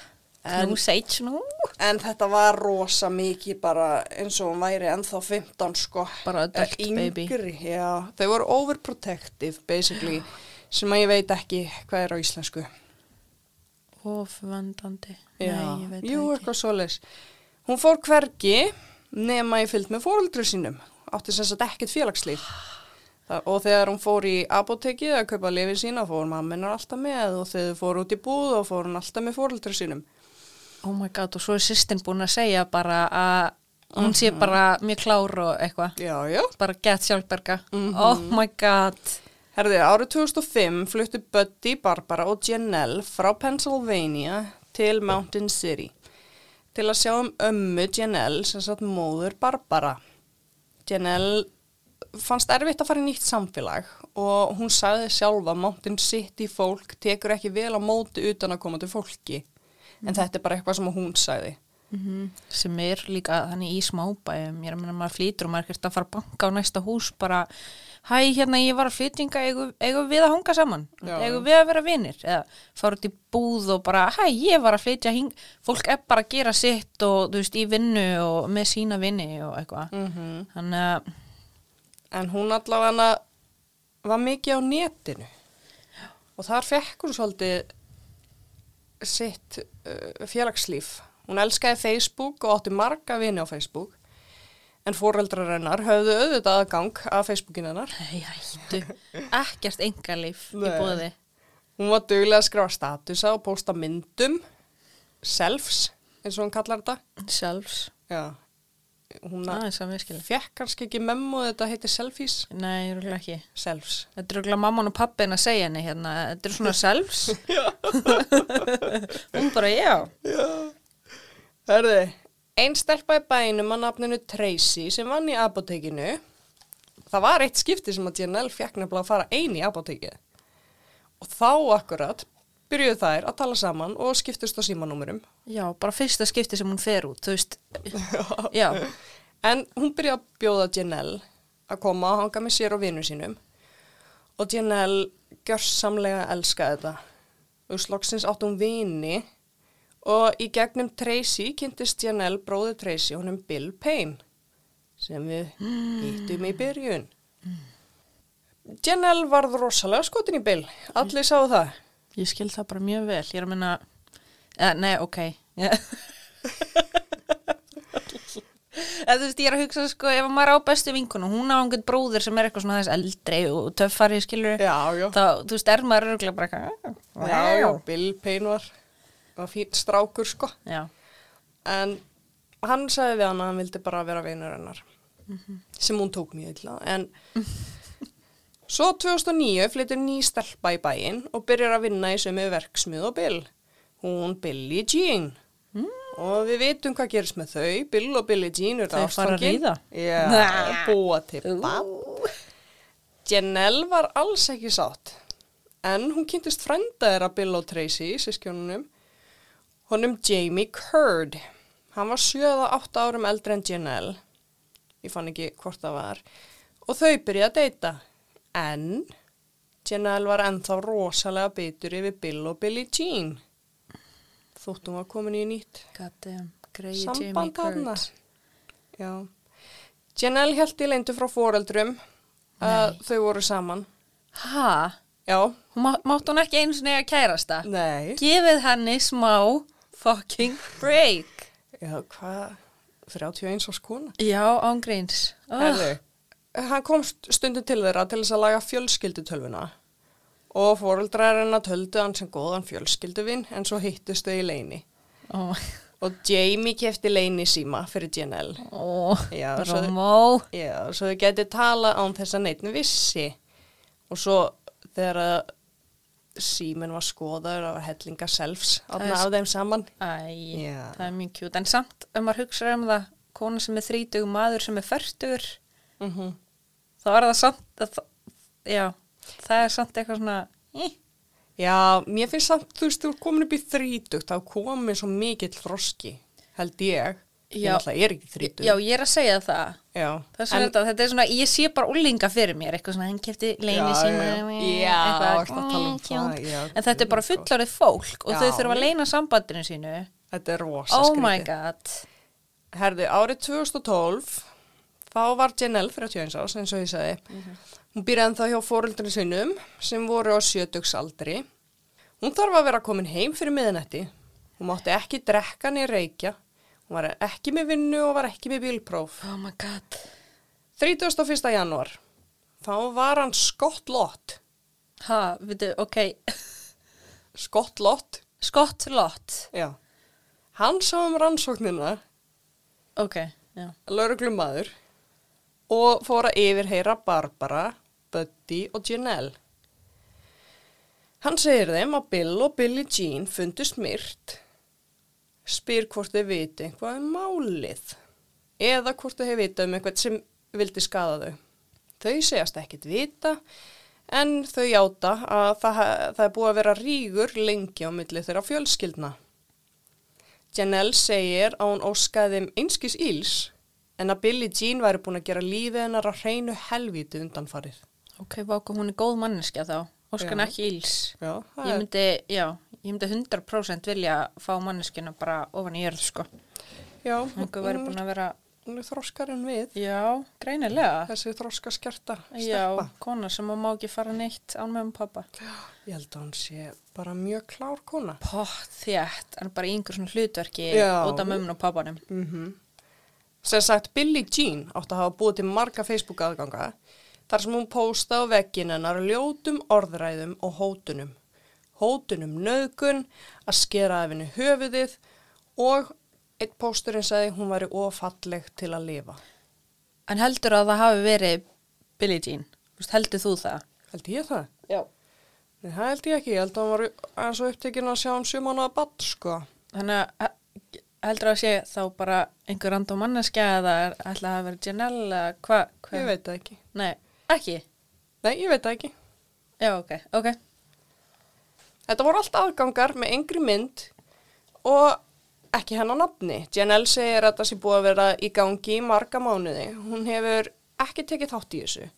En- Nú En þetta var rosa mikið bara eins og hún væri ennþá 15 sko. Bara adult Eh, baby. Yngri, já. Þau voru overprotective basically sem að ég veit ekki hvað er á íslensku. Ofvandandi Já, Nei, jú, eitthvað svoleiðis. Hún fór hvergi nema ég fylgd með fóreldru sínum. Átti sem sagt ekkert félagslíf. Og þegar hún fór í apotekið að kaupa lifið sína fór mamminar alltaf með og þegar þau fór út í búð og fór hún alltaf með fóreldru sínum. Oh my god, og svo er sýstin búin að segja bara að hún sé bara mjög klár og eitthvað Já, já. bara gett sjálfberga Mhm. Oh my god Herði, árið 2005 fluttu Buddy, Barbara og Janelle frá Pennsylvania til Mountain City til að sjá um ömmu Janelle sem satt móður Barbara. Janelle fannst erfitt að fara í nýtt samfélag og hún sagði sjálfa Mountain City fólk tekur ekki vel á móti utan að koma til fólki. En þetta er bara eitthvað sem hún sagði. -hmm. sem er líka þannig í smábæum ég er að menna maður flýtur og maður er ekkert að fara að banka á næsta hús bara hæ hérna ég var að flytjinga eigum, við að hanga saman eigum við að vera vinir eða fara út í búð og bara hæ ég var að flytja hing fólk er bara að gera sitt og þú veist í vinnu og með sína vinni og eitthvað Mm -hmm. þannig að En hún allavega var mikið á netinu og þar fekk hún svolítið sitt uh, félagslíf. Hún elskaði Facebook og átti marga vini á Facebook en fóreldrar hennar höfðu auðvitað aðgang af Facebookin hennar. Nei, hættu, ekkert engalíf í búði. Hún var duglega að skrifa statusa og posta myndum, selfs eins og hún kallar þetta. Sjálfs, Já, hún fekk kannski ekki memmu þetta heitir selfies, Nei, rúglega ekki. selfs. Þetta er rúglega mamman og pappin að segja henni hérna, þetta er svona selfs. Hún bara, já. Hörðu, einn stelpa í bænum að nafninu Tracy sem vann í apotekinu. Það var eitt skipti sem að Janelle fekk nefnilega að fara eini í apotekið. Og þá akkurat byrjuðu þær að tala saman og skiptust á símanúmurum. Já, bara fyrsta skipti sem hún fer út, þú veist. Já, En hún byrjaði að bjóða Janelle að koma og hanga með sér og vinnu sínum. Og Janelle gjörsamlega elskaði þetta. Þú veist, loksins átt hún vini og í gegnum Tracy kynntist Janelle bróði Tracy honum Bill Payne sem við hittum í byrjun. Janelle varð rosalega skotin í Bill. Allir sáu það. ég skil það bara mjög vel. Ég er að minna, ja, nei, ok. Eða, þú veist, ég er að hugsa, sko, ef maður á bestu vinkunu, hún á einhvern bróðir sem er eitthvað svona þess eldri og töffari, skilur Já, já. þá, þú veist, er maður örgulega bara eitthvað, Já, já, Bill Payne var, var fín strákur sko. já, En hann sagði við hann að hann vildi bara vera vinur hennar sem hún tók mjög illa. En svo 2009 flyttur ný stelpa í bæinn og byrjar að vinna í sömu verksmið og Bill. Hún Billie Jean. Og við vitum hvað gerist með þau. Bill og Billie Jean eru að já, Nah. búa til bann Janelle var alls ekki sátt. En hún kynntist frænda þeirra Bill og Tracy, sískjónunum honum Jamie Curd hann var 7-8 árum eldri en Janelle ég fann ekki hvort það var og þau byrjaði að deyta en Janelle var ennþá rosalega bitur yfir Bill og Billie Jean þótt hún var komin í nýtt samband. Já. Janelle held í leindu frá foreldrum að þau voru saman. Ha? Já, Hún má, mátt hún ekki einu sinni að kærasta? nei. Gefið henni smá fucking break. Já, hvað? 31 árs kona. Já, ángríns. Oh. Herðu, hann kom st- stundum til þeirra til þess að laga fjölskyldutölvuna og foreldrar hennar töldu hann sem góðan fjölskylduvinn en svo hittust þau í leini. Oh. Og Jamie kefti leini síma fyrir Janelle. Oh. Já, svo- Romó. Já, svo þau getið tala án þess að neitt vissi og svo þegar að síminn var skoðaður var hellinga selfs af þeim saman Æ, Já. það er mjög kjút. En samt, ef maður hugsa um það, kona sem er þrítug, maður sem er færtugur, mm þá er það samt, að, já, það er samt eitthvað svona, eh. Já, mér finnst samt, þú veist, þú er komin upp í þrítugt þá komið svo mikill þroski held ég Já. náttúrulega er ekki þrítugt Já, ég er að segja það. Þess vegna þetta, þetta er svona, ég sé bara úlinga fyrir mér, eitthvað svona, hann kefti leini síma, já. Eitthvað, um mm, það, En þetta er bara fullorðið fólk og þau þurfa að leina sambandinu sínu. þetta er rosa Oh my god. Herði, árið 2012 þá var Janelle 31 árs eins og ég sagði. Hún býrði ennþá hjá fóreldrinu sinum sem voru á sjötugsaldri. Hún þarf að vera komin heim fyrir miðanetti. Hún mátti ekki drekka niður reykja. Hún var ekki með vinnu og var ekki með bílpróf. Oh my god. 31. janúar. Þá var hann Scott Lott. Ha, veitu, ok, Scott Lott, Scott Lott. já. Hann sá um rannsóknina, Ok, já. lauruglumadur, og fór að yfirheyra Barbara, Buddy og Janelle. Hann segir þeim að Bill og Billie Jean fundust myrt, spyr hvort þau viti eitthvað um málið eða hvort þau hefur vita um eitthvað sem vildi skada þau. Þau segjast ekkit vita en þau játa að það, það er búið að vera rígur lengi á milli þeirra fjölskyldna. Janelle segir að hún óskaði þeim einskis íls en að Billie Jean væri búin að gera lífið hennar að hreinu helvíti undanfarið. Ok, váku, hún er góð manneskja þá. Óskan ekki íls. Já, Ég er, myndi, já, ég myndi 100% vilja fá manneskjuna bara ofan í jörð, sko. já, Einhver hún, búin að vera, hún er þroskarinn við, já, greinilega. þessi þroska skerta Já, stelpa. kona sem má ekki fara neitt án með um pappa. Ég held að hún sé bara mjög klár kona. Pott þétt, en bara í einhver svona hlutverki Já. út af mömmun og pappanum. Mm Sem sagt, Billie Jean átti að hafa búið til marga Facebook aðganga þar sem hún pósta á veggin hennar ljótum orðræðum og hótunum. Hótunum nöðgun, að skera af henni höfuðið og eitt pósturinn sagði hún væri ofalleg til að lifa. En heldur að það hafi verið Billie Jean? Heldur þú það? Held ég það? Já. Nei, það held ég ekki. Ég held að hún var aðeins og upptekinn að sjá um sjumann að badd, sko. Þannig að he- heldur að sé þá bara einhver random manneskja eða ætla að vera Janelle eða hvað? Hva? Ég veit það ekki. Nei, ekki? Nei, ég veit það ekki. Já, ok, ok. Þetta voru allt aðgangar með engri mynd og ekki hennar nafni. Janelle segir að það sé búið að vera í gangi í marga mánuði. Hún hefur ekki tekið þátt í þessu.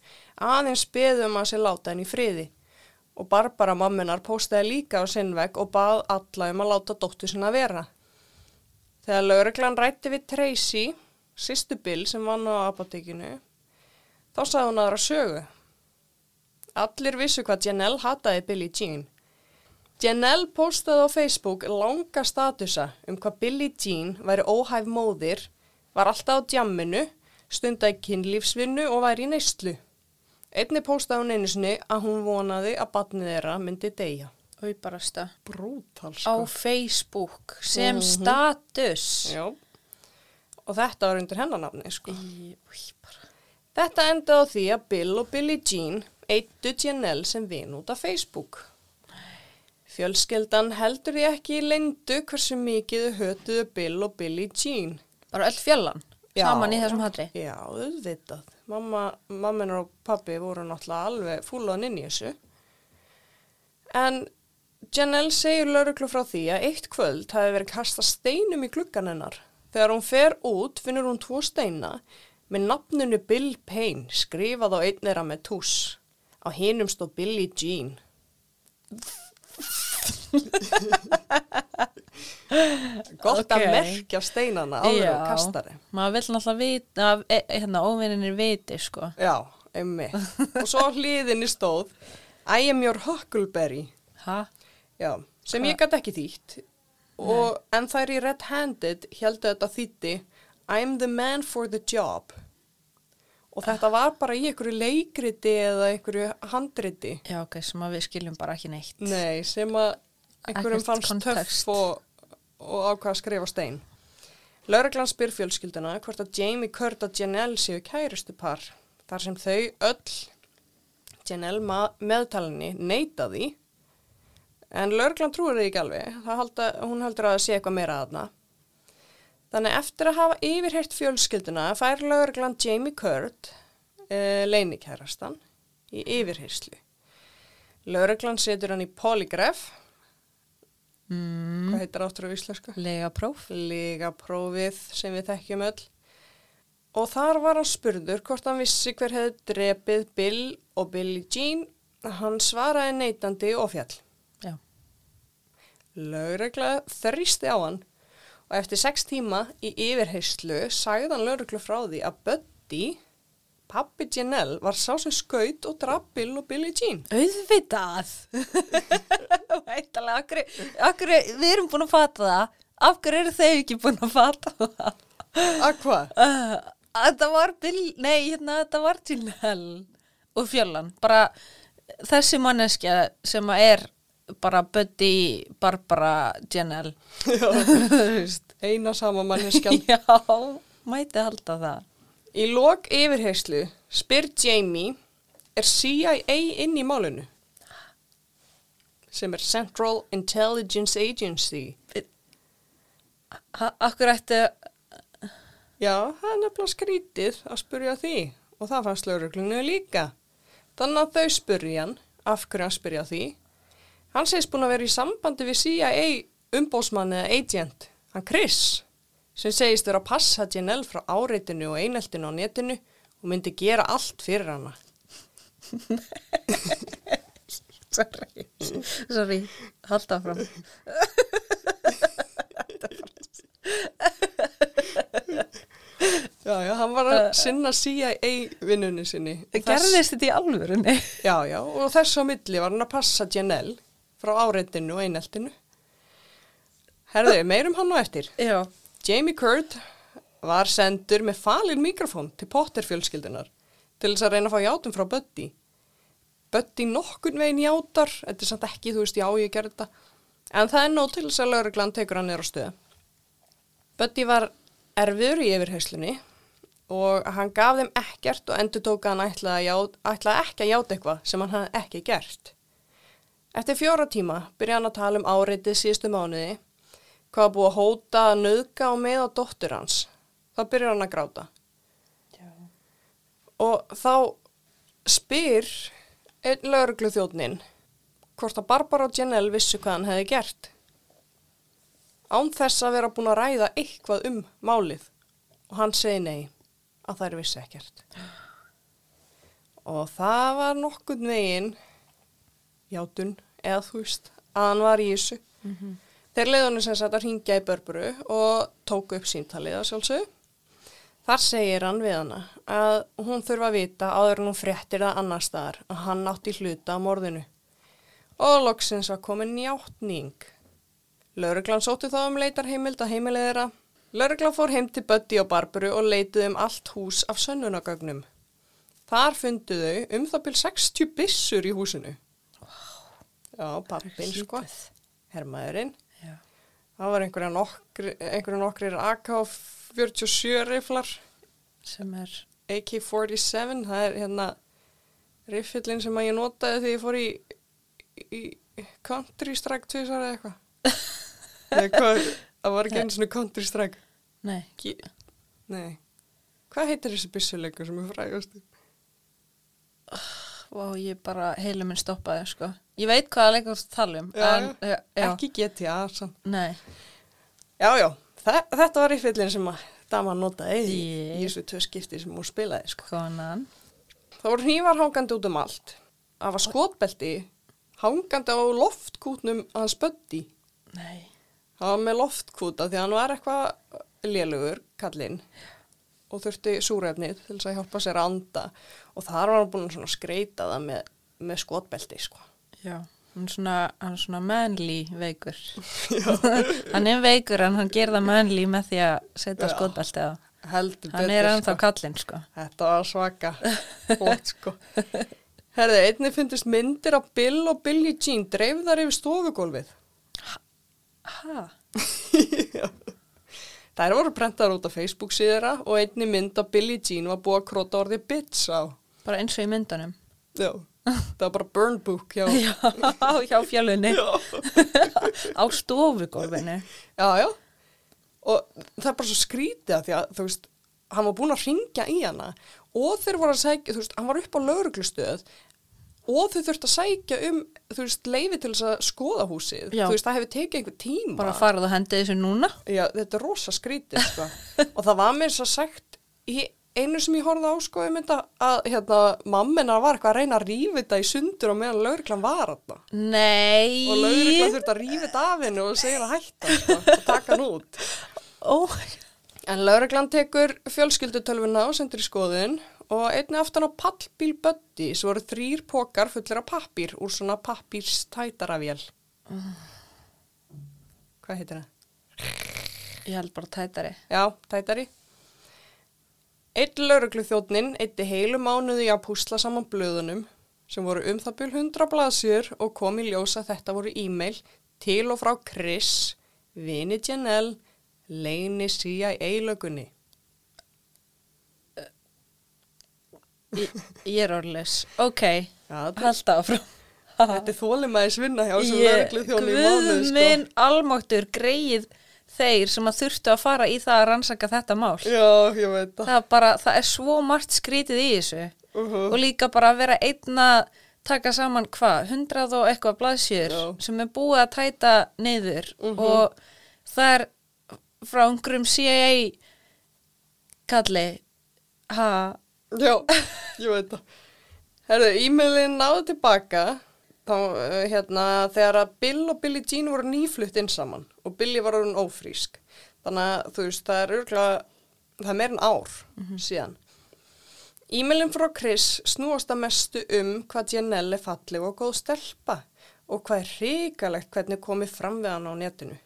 Aðeins beðum að sér láta henni í friði. Og Barbara mamminar postaði líka á sinn vegg og bað alla um að láta dóttu sinna vera. Þegar lauruglan rætti við Tracy, sýstu Bill sem vann á apotekinu, þá sagði hún aðra sögu. Allir vissu hvað Janelle hataði Billie Jean. Janelle postaði á Facebook langa statusa um hvað Billie Jean væri óhæf móðir, var alltaf á djamminu, stundaði kynlífsvinnu og væri í neyslu. Einni postaði hún einu sinni að hún vonaði að batnið þeirra myndi deyja. Og ég bara stað. Brútal Á Facebook sem status. Já. og þetta var undir hennanafni sko. Í, új. Þetta endaði á því að Bill og Billie Jean eittu Janelle sem vin út af Facebook. Fjölskeldan heldur því ekki í leyndu hversu mikið þau hötuðu Bill og Billie Jean. Bara öll fjallan, Já. saman í þessum hatri. Já, auðvitað. Mamma, mamminar og pabbi voru náttúrulega alveg fúlaðan inn í þessu. En Janelle segir lauruglu frá því að eitt kvöld hafi verið kasta steinum í gluggan hennar. Þegar hún fer út finnur hún tvo steina með nafnunu Bill Payne skrifað á einn þeirra með tús. Á hinum stóð Billie Jean. Gott að Ok. merkja steinana áður og kastari. Maður vill náttúrulega vita, að, e, hérna, óvinninir viti, sko. Já, einmitt. og svo hliðinni stóð I am your huckleberry. Já, sem Hva? ég gæti ekki þýtt. Og, en þær í red-handed heldur þetta þýtti I'm the man for the job. Og þetta var bara í einhverju leikriti eða einhverju handriti. Já, ok, sem að við skiljum bara ekki neitt. Nei, sem að einhverjum fannst kontekst. töff og, og ákvað að skrifa stein. Lörglann spyr fjölskylduna hvort að Jamie Kurt og Janelle séu kærustu par. Þar sem þau öll, Janelle meðtalinni, neita því. En Lörglann trúir því ekki alveg. Halda, hún heldur að það sé eitthvað meira aðna. Þannig eftir að hafa yfirheyrt fjölskylduna fær Lörglann Jamie Kurt, uh, leinikærastan, í yfirheyslu. Lörglann setur hann í polygraph Mm, hvað heitir áttur á íslensku? lega próf. Ligaprófið sem við þekkjum öll. Og þar var hann spurður hvort hann vissi hver hefði drepið Bill og Billie Jean. Hann svaraði neitandi og fjall. Já. Lögregla þrýsti á hann og eftir sex tíma í yfirheyslu sagði hann lögreglu frá því að Buddy, pappi Janelle, var sá sem skaut og draf Bill og Billie Jean. Auðvitað. Vætalega, akkur, akkur, við erum búin að fata það. Hverju eru þau ekki búin að fata það? Að hvað? Uh, þetta var Bill, nei, hérna, þetta var Janelle og Fjallan. Bara þessi manneskja sem er bara Buddy, Barbara, Janelle. Veist. Eina sama manneskjan. Já, mæti halda það. Í lok yfirheyslu spyr Jamie, er CIA inn í málinu? Sem er Central Intelligence Agency. Akkur ætti, Já, það er nefnilega skrítið að spyrja því og það fannst lauruglunu líka. Þannig að þau spyrja hann, af hverju hann spyrja því. Hann segist búin að vera í sambandi við CIA umbósmann eða agent, hann Chris, sem segist vera að passa Janelle frá áreitinu og eineltinu á netinu og myndi gera allt fyrir hana. sorry, sorry, halda fram. Já, já, hann var að sinna CIA-vinnunni sinni. Og þess- Gerðist þetta í alvörunni? Já, já, og þess á milli var hann að passa Janelle frá áreitinu og eineltinu. Herðu, meirum hann og eftir. Já. Jamie Kurt var sendur með falin mikrofón til Potter fjölskyldunar til þess að reyna að fá játum frá Buddy. Buddy nokkun veginn játar, þetta er samt ekki, þú veist, já, ég gerði þetta. En það er nóg til þess að lauruglan tekur hann nýra á stöðu. Buddy var erfiður í yfirheyslunni og hann gaf þeim ekkert og endur tók að hann ætlaði, ætlaði ekki að játa eitthvað sem hann hafði ekki gert. Eftir fjóra tíma byrja hann að tala um áreitið síðustu mánuði, hvað var búið að hóta, að nöðga og með á dóttur hans. Þá byrjar hann að gráta. Já. Og þá spyr einn lauruglu þjóðnin hvort að Barbara og Janelle vissu hvað hann hefði gert. Án þess að vera búin að ræða eitthvað um málið. Og hann segi nei, að þær vissi ekkert. Og það var nokkurn veginn, játun, eða þú veist, að hann var í þessu. Þeir leiðunni sem sagt að ringja í Börburu og tóku upp síntalið að sjálfsögðu. Þar segir hann við hana að hún þurfa að vita áður en hún fréttir það annar staðar að hann átti hluta á morðinu. Og loksins var komin njáttning. Lörglan sótti þá um leitarheimild að heimilið þeirra. Lörglan fór heim til Buddy og Barburu og leituð um allt hús af sönnunagögnum. Þar fundu þau um það byrj 60 byssur í húsinu. Já, pappin sko, hermaðurinn. Það var einhverja nokkri, einhverja nokkrir AK-47 riflar, sem er, AK-47, það er hérna riffillin sem að ég notaði þegar ég fór í, í Country Strike tvisar eða eitthvað. Það var ekki einu svona Country Strike. nei, Ekki, nei. Hvað heitir þessi byssuleikur sem er frægast? og ég bara heilu minn stoppaði, sko. Ég veit hvaða leikur þú um, já, Ekki GTA, nei, Já, já, þe þetta var riffillin sem að dama notaði í, í þessu tvö skipti sem hún spilaði, sko. konan, Það voru hnífar hangandi út um allt. Það var skotbelti hangandi á loftkútnum hans Böddi. nei, Það var með loftkúta því að hann var eitthvað lélugur, kallinn, og þurfti súrefnið til þess að hjálpa sér að anda og þar var hann búin að skreita það með, með skotbelti, sko. Já, hann er svona, svona manly veikur. hann er veikur en hann ger það manly með því að setja á. Heldur Hann er ennþá kallinn, sko. Þetta var svaka, flott, sko. Herði, einnig fyndist myndir af Bill og Billie Jean dreifðar yfir stofugólfið. Ha? Þær voru prentar út á Facebook síðara og einni mynd af Billie Jean var búið að króta orðið bits á. Bara eins og í myndunum. Já, það var bara burn book hjá. Já, hjá fjölunni. Á stofugólfinu. Já, já. Og það er bara svo skrítið að því að, þú veist, hann var búin að ringja í hana og þeir voru að sækja, þú veist, hann var upp á lauruglustöð og þau þurftu að sækja um, þú veist, leifi til þess að skoða húsið. Já. Þú veist, það hefur tekið einhver tíma. Bara farið og hendið þessu núna. Já, þetta er rosa skrítið, sko. og það var mér svo sagt í einu sem ég horfði á, sko, ég mynda að, hérna, mammina var eitthvað að reyna að rífa þetta í sundur og meðan lauruglan var þarna. Nei. Og lauruglan þurfti að rífa þetta af hennu og segja að hætta, sko, og taka hann út. Ó, En lauruglan tekur fjölskyldutölvuna og sendur í skoðun og einni aftan á pallbíl Buddy svo voru þrýr pókar fullir af pappír úr svona pappírstætaravél. Hvað heitir það? ég held bara tætari. Já, tætari. Einn lauruglu þjóttnin eitti heilu mánuði að púsla saman blöðunum sem voru um það byrj 100 blaðsjör og kom í ljósa þetta voru e-mail til og frá Chris, Vini Janelle, Leini CIA-lögunni. Ég, ég er orðlis. Ok, halda áfram. þetta er þólimaðis vinna hjá sem lauruglu þjóttni í mánuði, Guð sko. minn almáttur greið þeir sem að þurftu að fara í það að rannsaka þetta mál. Já, ég veit það. Það bara, það er svo margt skrítið í þessu. Uh og líka bara að vera einn að taka saman hvað, hundrað og eitthvað blaðsjör sem er búið að tæta niður Mhm. og það er frá einhverjum CIA kalli ha, Já, ég veit það. Herðu, e-mailin náðu tilbaka þá, uh, hérna, þegar að Bill og Billie Jean voru nýflutt inn saman og Billie var orðin ófrísk. Þannig að þú veist, það er örgulega, það er meir en ár síðan. E-mailin frá Chris snúast að mestu um hvað Janelle er falleg og góð stelpa og hvað er hrikalegt hvernig komið fram við hann á netinu.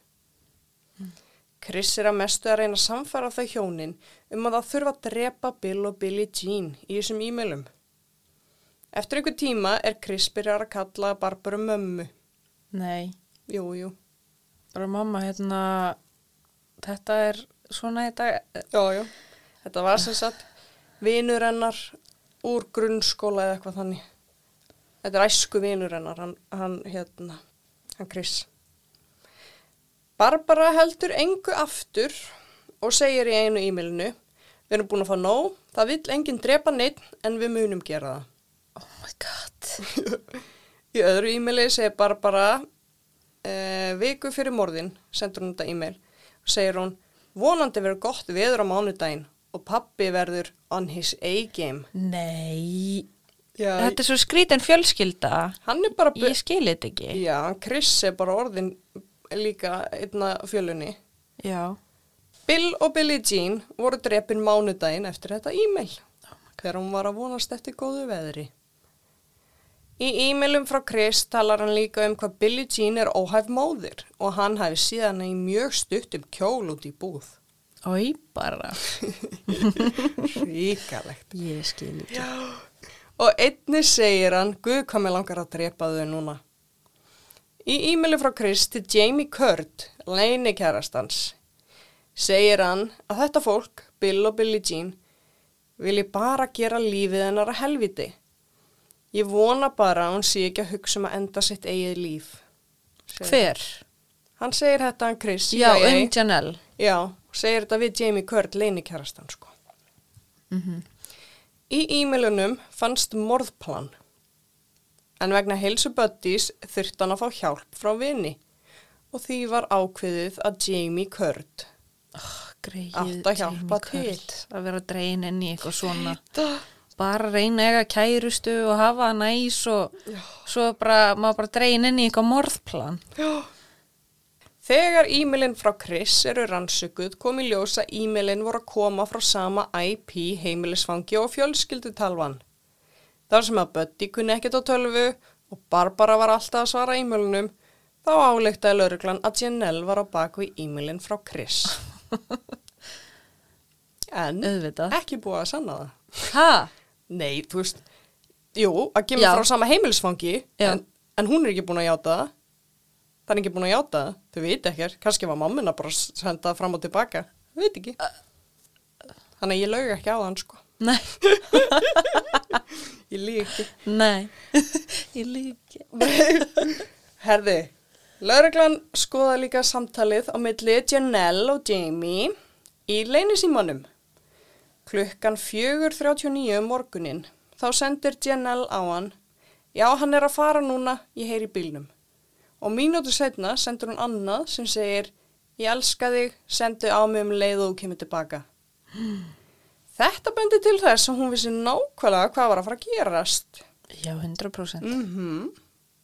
Chris er að mestu að reyna að samfara þau hjónin um að það þurfa að drepa Bill og Billie Jean í þessum e-mailum. Eftir einhver tíma er Chris byrjar að kalla Barbara mömmu. nei, Jú, jú. Bara mamma hérna þetta er svona þetta Já, já. Þetta var sem sagt vinur hennar úr grunnskóla eða eitthvað þannig. Þetta er æsku vinur hennar, hann, hann hérna, hann Chris. Barbara heldur engu aftur og segir í einu e-mailinu Við erum búin að fá nóg, það vill enginn drepa neitt en við munum gera það. oh my god Í öðru e-maili segir Barbara uh, viku fyrir morðin, sendur hún þetta e-mail. Og segir hún, vonandi verður gott veður á mánudaginn og pappi verður on his A-game. nei, Já, þetta er svo skrítin fjölskylda. Ég skil þetta ekki. Já, Chris er bara orðin líka einna fjölunni. já, Bill og Billie Jean voru drepin mánudaginn eftir þetta e-mail. Þegar hún var að vonast eftir góðu veðri. Í e-mailum frá Chris talar hann líka um hvað Billie Jean er óhæf móðir og hann hafi síðan í mjög stuttum kjól út í búð. oi bara Ríkalegt. ég skil ekki Og einni segir hann, guð hvað mér langar að drepa þau núna. Í e-maili frá Chris til Jamie Kurt, leinikærastans, segir hann að þetta fólk, Bill og Billie Jean, vilji bara gera lífið hennar að helviti. Ég vona bara að hún sé ekki að hugsa um að enda sitt eigið líf. segir Hver? Hann segir þetta hann Chris. Já, CIA. um Janelle. Já, segir þetta við Jamie Kurt, leinikærastan, sko. Í e-mailunum fannst morðplan. En vegna heilsu buddies þurfti hann að fá hjálp frá vini. Og því var ákveðið að Jamie Kurt. Greið, Átt að hjálpa Jamie Kurt, til. Að vera drein inn í eitthvað svona. Bara reyna eiga kærustu og hafa það næs og svo bara, maður bara drein inn í eitthvað morðplan. Þegar e-mailin frá Chris eru rannsökuð kom í ljós að e-mailin voru að koma frá sama IP heimilisfangi og fjölskyldutalvan. Þar sem að Buddy kunni ekkert á tölvu og Barbara var alltaf að svara e-mailinum, þá álektaði lauruglan að Janelle var á baku í e-mailin frá Chris. En Auðvitað. ekki búið að sanna það. Ha? Nei, þú veist, jú, að kemur Já. frá sama heimilisfangi, Já. en, en hún er ekki búin að játa það. Það er ekki búin að játa það, þau veit ekkert. Kannski var mammina bara að senda það fram og tilbaka. Þau veit ekki. Þannig að ég laug ekki á þann, sko. Nei, Ég lík ekki. nei. Ég líki. Herði, lauruglan skoða líka samtalið á milli Janelle og Jamie í leynisímanum. Klukkan 4.39 um morgunin þá sendir Janelle á hann Já, hann er að fara núna, ég heyri bílnum. Og mínútu setna sendur hún annað sem segir Ég elska þig, sendu á mig um leið og kemur tilbaka. Þetta bendi til þess að hún vissi nákvæmlega hvað var að fara að gerast. Já, 100%. Mm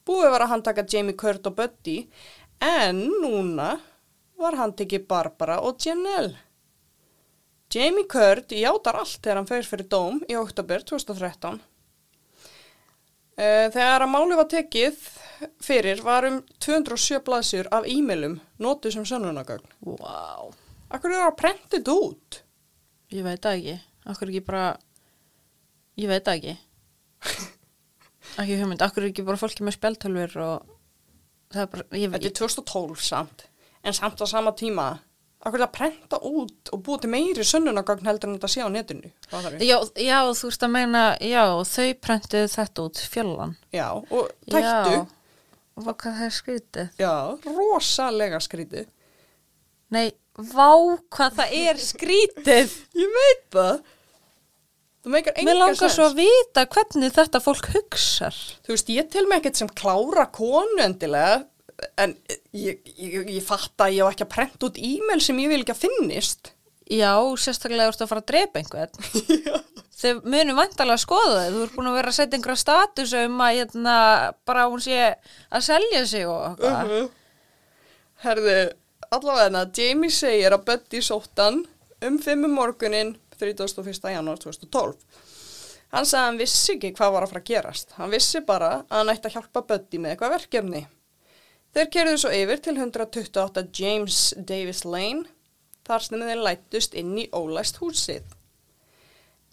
Búið var að handtaka Jamie Kurt og Buddy en núna var handtekið Barbara og Janelle. Jamie Kurt játar allt þegar hann fer fyrir dóm í oktober 2013. Eh, Þegar að máli var tekið fyrir var um 207 blaðsjur af e-mailum notuð sem sönnunagögn. Vá. Akkur er það að prenta þetta út? Ég veit það ekki. Akkur ekki bara, ég veit það ekki. ekki hugmynd, akkur ekki bara fólki með spjaltölfur og það er bara, ég Þetta er 2012 samt, en samt á sama tíma. Akkur að prenta út og búið til meiri sönnunagögn heldur en þetta sé á netinu. Já, já, þú veist að meina, já, þau prentuðu þetta út fjöllan. Já, og tættu. Já, og hvað það er skrítið. Já, rosalega skrítið. Nei, vá hvað það er skrítið. Ég veit það. Það meikar enga Mér langar sens. svo að vita hvernig þetta fólk hugsar. Þú veist, ég til mig ekkert sem klára konu endilega, en ég, ég, ég fatt að ég á ekki að prenta út e-mail sem ég vil ekki að finnist. Já, sérstaklega þú ert að fara að drepa einhvern. Þau munum vantarlega að skoða þau. Þú ert búin að vera að setja einhverja status um að hérna, bara hún sé að selja sig og eitthvað. Herðu, allavega Jamie segir að Buddy sóttan um fimmum morgunin 31. janúar 2012. Hann sagði að hann vissi ekki hvað var að fara að gerast. Hann vissi bara að hann ætti að hjálpa Buddy með eitthvað verkefni. Þeir kerðu svo yfir til 128 James Davis Lane, þar sem þeir lættust inn í ólæst húsið.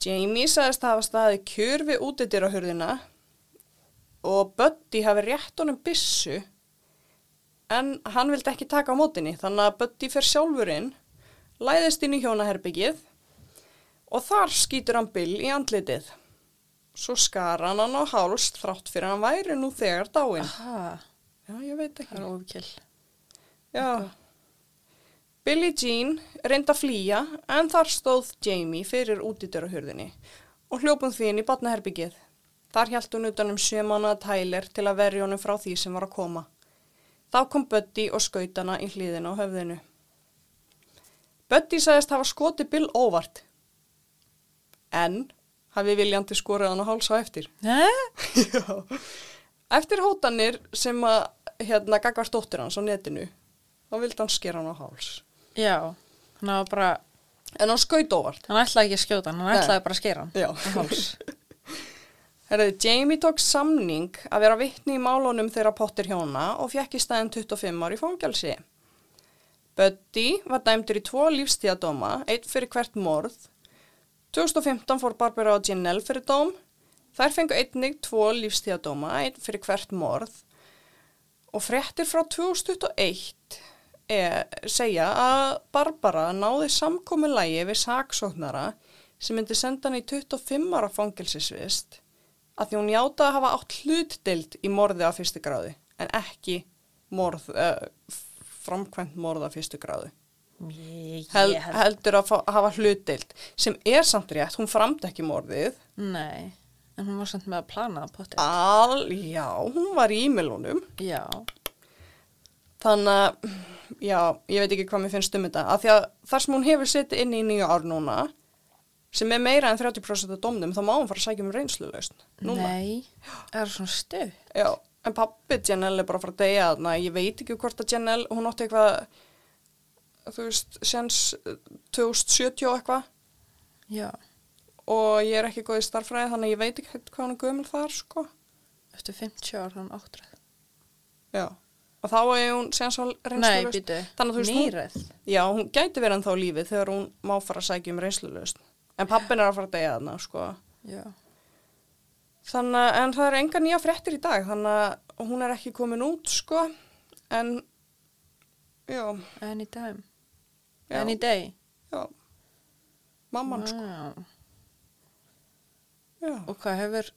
Jamie sagðist að hafa staðið kjör við útidyrahurðina og Buddy hafi rétt honum byssu en hann vildi ekki taka á mótinni þannig að Buddy fer sjálfur inn, læðist inn í hjónaherbyggið og þar skýtur hann Bill í andlitið. Svo skar hann hann á háls þrátt fyrir hann væri nú þegar dáinn. Aha, Já, ég veit það ekki. er ofkill. Já. Billie Jean reyndi að flýja en þar stóð Jamie fyrir útidörahurðinni og hljópum því inn í batnaherbyggið. Þar hjælt hún utan um sjömanna tælir til að verja honum frá því sem var að koma. Þá kom Buddy og skaut hana í hliðina á höfðinu. Buddy sagðist hafa skoti Bill óvart en hafi viljandi skorið hann á háls á eftir. Nei? Já. Eftir hótanir sem að hérna gagvart dóttir hans á netinu, þá vildi hann skera hann á háls. Já, hann var bara, En hann skaut óvart. hann ætlaði ekki að skjóta hann, hann Nei. ætlaði bara að skera hann. Já. á háls. Herðu, Jamie tók samning að vera vittni í málunum þeirra pottir hjóna og fjekk í staðin 25 ár í fangelsi. Buddy var dæmdur í tvo lífstíðadóma, eitt fyrir hvert morð. 2015 fór Barbara og Janelle fyrir dóm. Þær fengu einnig tvo lífstíðadóma, einn fyrir hvert morð. Og fréttir frá 2021 er, segja að Barbara náði samkominlægi við saksóknara sem myndi senda hann í 25 ára fangelsisvist að því hún játa að hafa átt hlutdeild í morði af fyrstu gráði en ekki morð, uh, framkvæmt morð af fyrstu gráði. Ég, Hel, heldur að fá, hafa hlutdeild sem er samt rétt, hún framdi ekki morðið. nei, en hún var samt með að plana potið. Al, já, hún var í e-mailunum. Já, Þannig að, já, ég veit ekki hvað mér finnst um þetta. Af því að þar sem hún hefur setið inn í nýju ár núna, sem er meira en 30% af domnum, þá má hún fara að sækja um reynsluleust. Núna. nei, er það svona stuð? Já, en pappi Janelle er bara að fara að deyja þarna. Ég veit ekki hvort að Janelle, hún átti eitthvað, þú veist, séns 2070 og eitthvað. Já, Og ég er ekki góð í starfræði, þannig að ég veit ekki hvað hún er gömul þar, sko. eftir 50 ár hann áttrað. Já. Og þá er hún séns á Nei, reynsluleust. býtu, Þannig nýræð. Já, hún gæti verið ennþá á lífi þegar hún má fara að sækja um reynslulöst. En pappin er að fara að deyja þarna, sko. Já, Þannig að, en það er enga nýja fréttir í dag, þannig að hún er ekki komin út, sko. En, já, anytime, Já. any day. já, mamman, sko, Wow. Já. Og hvað hefur,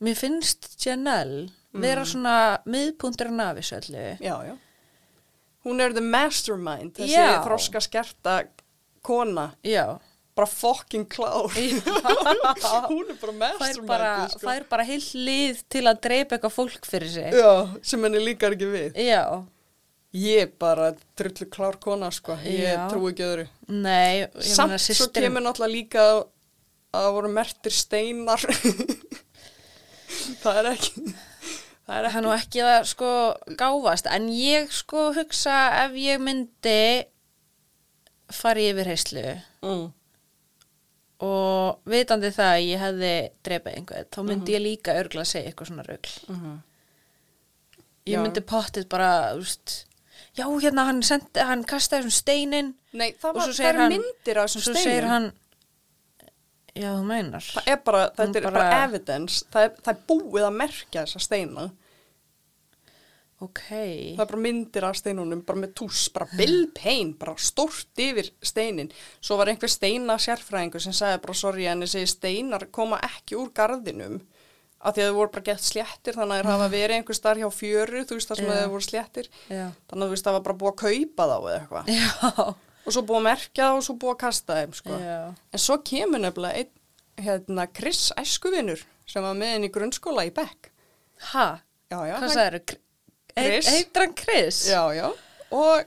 mér finnst Janelle Mm. vera svona miðpunturinn af þessu öllu. Já, já. Hún er the mastermind, þessi þroska skerta kona, bara fucking klár. hún er bara mastermind, bara, sko. fær bara heil lið til að dreipa eitthvað fólk fyrir sig. Sem henni líkar ekki við. Ég er bara drullu klár kona, sko. Ég trú ekki öðru. nei, Samt svo kemur náttúrulega líka að að það voru mertir steinar. það er ekki, það er er nú ekki að sko gáfast, en ég sko hugsa ef ég myndi fara í yfirheyslu Mm. og vitandi það að ég hefði drepið einhvern, þá myndi ég líka örgla að segja eitthvað svona rugl. Mhm. Ég Já. myndi pottið bara, veist, já, hérna hann, sendi, hann kastaði þessum steinin Nei, það, og var, svo það segir eru hann, myndir af þessum svo steinum. segir hann, já, þú meinar. Það er bara, þetta er bara, bara- evidence, það er, það er búið að merkja þessa steina. Ok, Það er bara myndir af steinunum, bara með tús, bara Bill Payne, bara stórt yfir steinin. Svo var einhver steina sérfræðingur sem sagði bara, sorry, en þessi steinar koma ekki úr garðinum. Af því að þau voru bara gett sléttir, þannig að þeir hafa verið einhver starf hjá fjöru, þú veist það sem Já. þau voru sléttir. já, Þannig að þú veist það var bara búið að kaupa þá eða eitthvað. Og svo búið að merkja það og svo búið að kasta þeim, sko. En svo kemur nefnilega einn, hérna, Chris æskuvinur sem var með henni í grunnskóla í Beck. já. hvað sagður, Chris. heitir hann Chris? Já, já. Og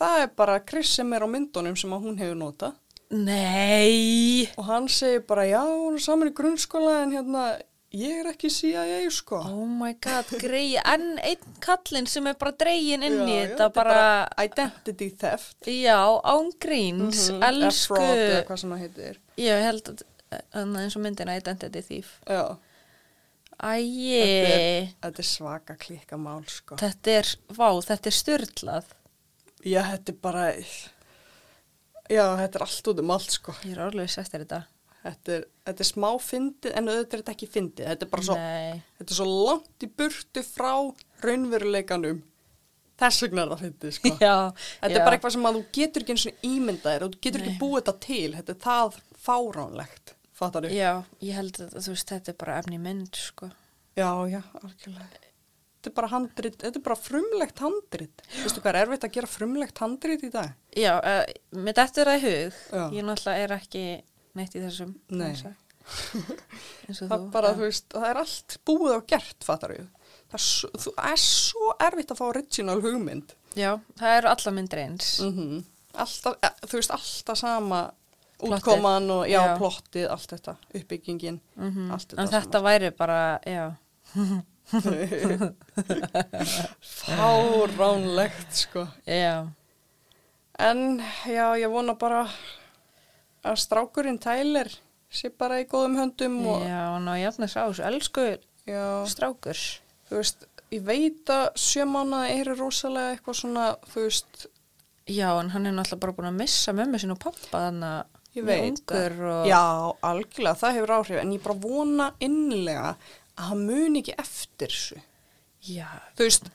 það er bara Chris sem er á myndunum sem hún hefur notað. Nei, Og hann segir bara, já, hún er saman í grunnskóla en hérna, ég er ekki CIA, sko. oh my god, grei, enn einn kallinn sem er bara dregin inn í Já, já, þetta, er bara, Identity theft. já, ángríns, Mhm, eða elsku, fraud eða hvað sem það heitir. ég held að, þannig eins og myndina Identity Thief. Já. Æi, Þetta er, þetta er svaka klikka mál, sko. þetta er, vá, þetta er styrlað. Já, þetta er bara, já, þetta er allt út um allt, sko. Ég er orðlega sett þér þetta. Þetta er, þetta er smá fyndið, en auðvitað er þetta ekki fyndið. Þetta er bara svo, þetta er svo langt í burtu frá raunveruleikanum. Þess vegna er það fyndið, sko. já, Þetta já. er bara eitthvað sem að þú getur ekki eins og ímyndaðir og þú getur Nei. ekki búið þetta til. Þetta er það fáránlegt, fattar þú? Já, ég held að þú veist, þetta er bara efni mynd, sko. Já, já, algjörlega. Þetta er bara handrit, þetta er bara frumlegt handrit. Veistu hvað er erfitt að gera frumlegt handrit í dag? Já, uh, þetta er það í hug, Já. ég náttúrulega er ekki neitt í þessum. Nei. Það, bara, veist, það er allt búið og gert, fattar þú? Það er, svo, þú, það er svo erfitt að fá original hugmynd. Já, það eru alla myndir eins. Mm alltaf, eh, þú veist, alltaf sama Plottið. útkoman og já, Já. plottið, allt þetta, uppbyggingin, Mhm. allt þetta. En þetta væri bara, já, Fáránlegt, sko. já, En já, ég vona bara að strákurinn Tyler sé bara í góðum höndum og já, ná jafnir sá þessu, elsku já, strákur. þú veist, ég veit að sjö mánuða eru rosalega eitthvað svona, þú veist, Já, en hann er náttúrulega bara búin að missa mömmu sín og pappa þannig að ég veit og... Já, algjörlega, það hefur áhrif, en ég bara vona innlega að hann muni ekki eftir þessu. Já, þú veist,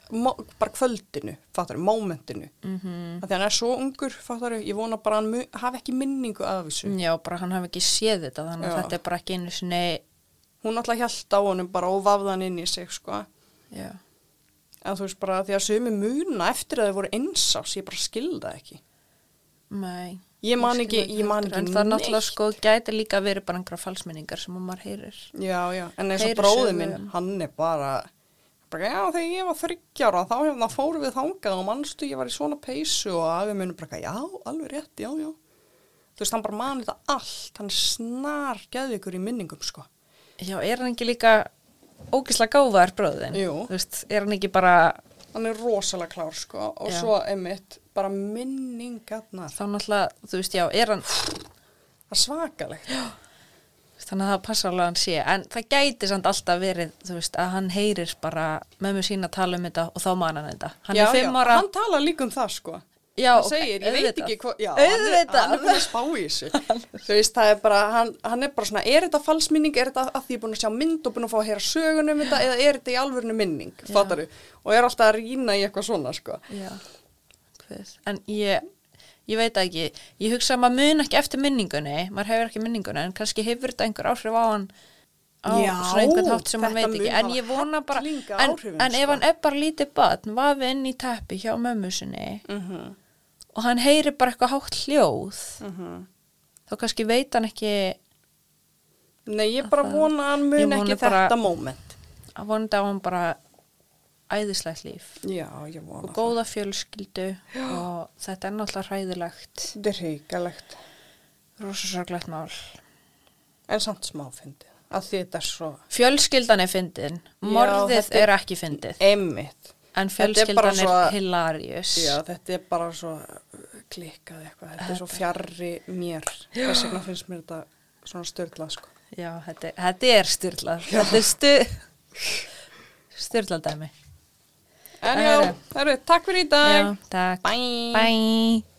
bara kvöldinu fattar momentinu mm mhm. því hann er svo ungur, fattar ég vona bara að hann hafi ekki minningu af þessu já, bara hann hafi ekki séð þetta þannig að þetta er bara ekki einu sinni hún alltaf hjælt á honum bara og vafði hann inn í sig sko. Já, en þú veist bara því að sumi muna eftir að þau voru einsás, ég bara skilda ekki nei ég man ekki, ég man ekki En það er náttúrulega neitt. sko gæti líka verið bara einhverja falsminningar sem maður heyrir já, já, en eins og Heyri bróði sögu. minn hann er bara, bara já, þegar ég var þryggjára þá hefna fóru við þangað og mannstu ég var í svona peysu og afi minn bara, já, alveg rétt, já, já þú veist, hann bara mani þetta allt hann snar geðvikur í minningum sko Já, er hann ekki líka ógislega gáfaðar bróðin? Jú. Þú veist, er hann ekki bara hann er rosalega klár sko og Já. svo einmitt bara minningarnar þá náttúrulega, þú veist, já, er hann það svakalegt þannig að það passa alveg að hann sé. En það gæti samt alltaf verið, veist, að hann heyrir bara mömmu sína tala um þetta og þá man hann þetta. Hann já, fimm ára hann tala líka um það sko. Já, hann segir, ég veit ekki hvað já, hann er- búin að spá í þú veist, það er bara, hann, hann er bara svona er þetta falsminning, er þetta að því ég er búin að sjá mynd og búin að fá að heyra sögunum þetta? Eða er þetta í alvörinu minning, Já. og er alltaf að rýna í eitthvað svona sko. Já, en ég ég veit ekki, ég hugsa að maður mun ekki eftir minningunni, maður hefur ekki minningunni en kannski hefur þetta einhver áhrif á hann á Já, svona einhvern hátt sem þetta veit ekki. En ég vona bara, en, áhrifin, en ef sko. hann er bara lítið batn vafi inn í teppi hjá mömmu sinni mm og hann heyri bara eitthvað hátt hljóð -hmm. þá kannski veit hann ekki nei, ég bara vona að hann mun ekki þetta moment. Að vonandi á hann bara æðislegt líf. Já, og góða fjölskyldu og þetta er náttúrulega hræðilegt. Þetta er hrikalegt. Rosasorglegt mál. En samt smá fyndið þetta er svo fjölskyldan er fyndin, morðið þetta er- er ekki fyndið. Einmitt. En Þetta er fjölskyldan er, svo- hilarious. Já, þetta er bara svo uh, klikkað eitthvað, þetta er svo fjarrri mér, þess vegna finnst mér þetta svona störtlað sko. Já, þetta, er- þetta er styrlað þetta er styrlað dæmi En já, takk fyrir í dag. Já, takk Bye. Bye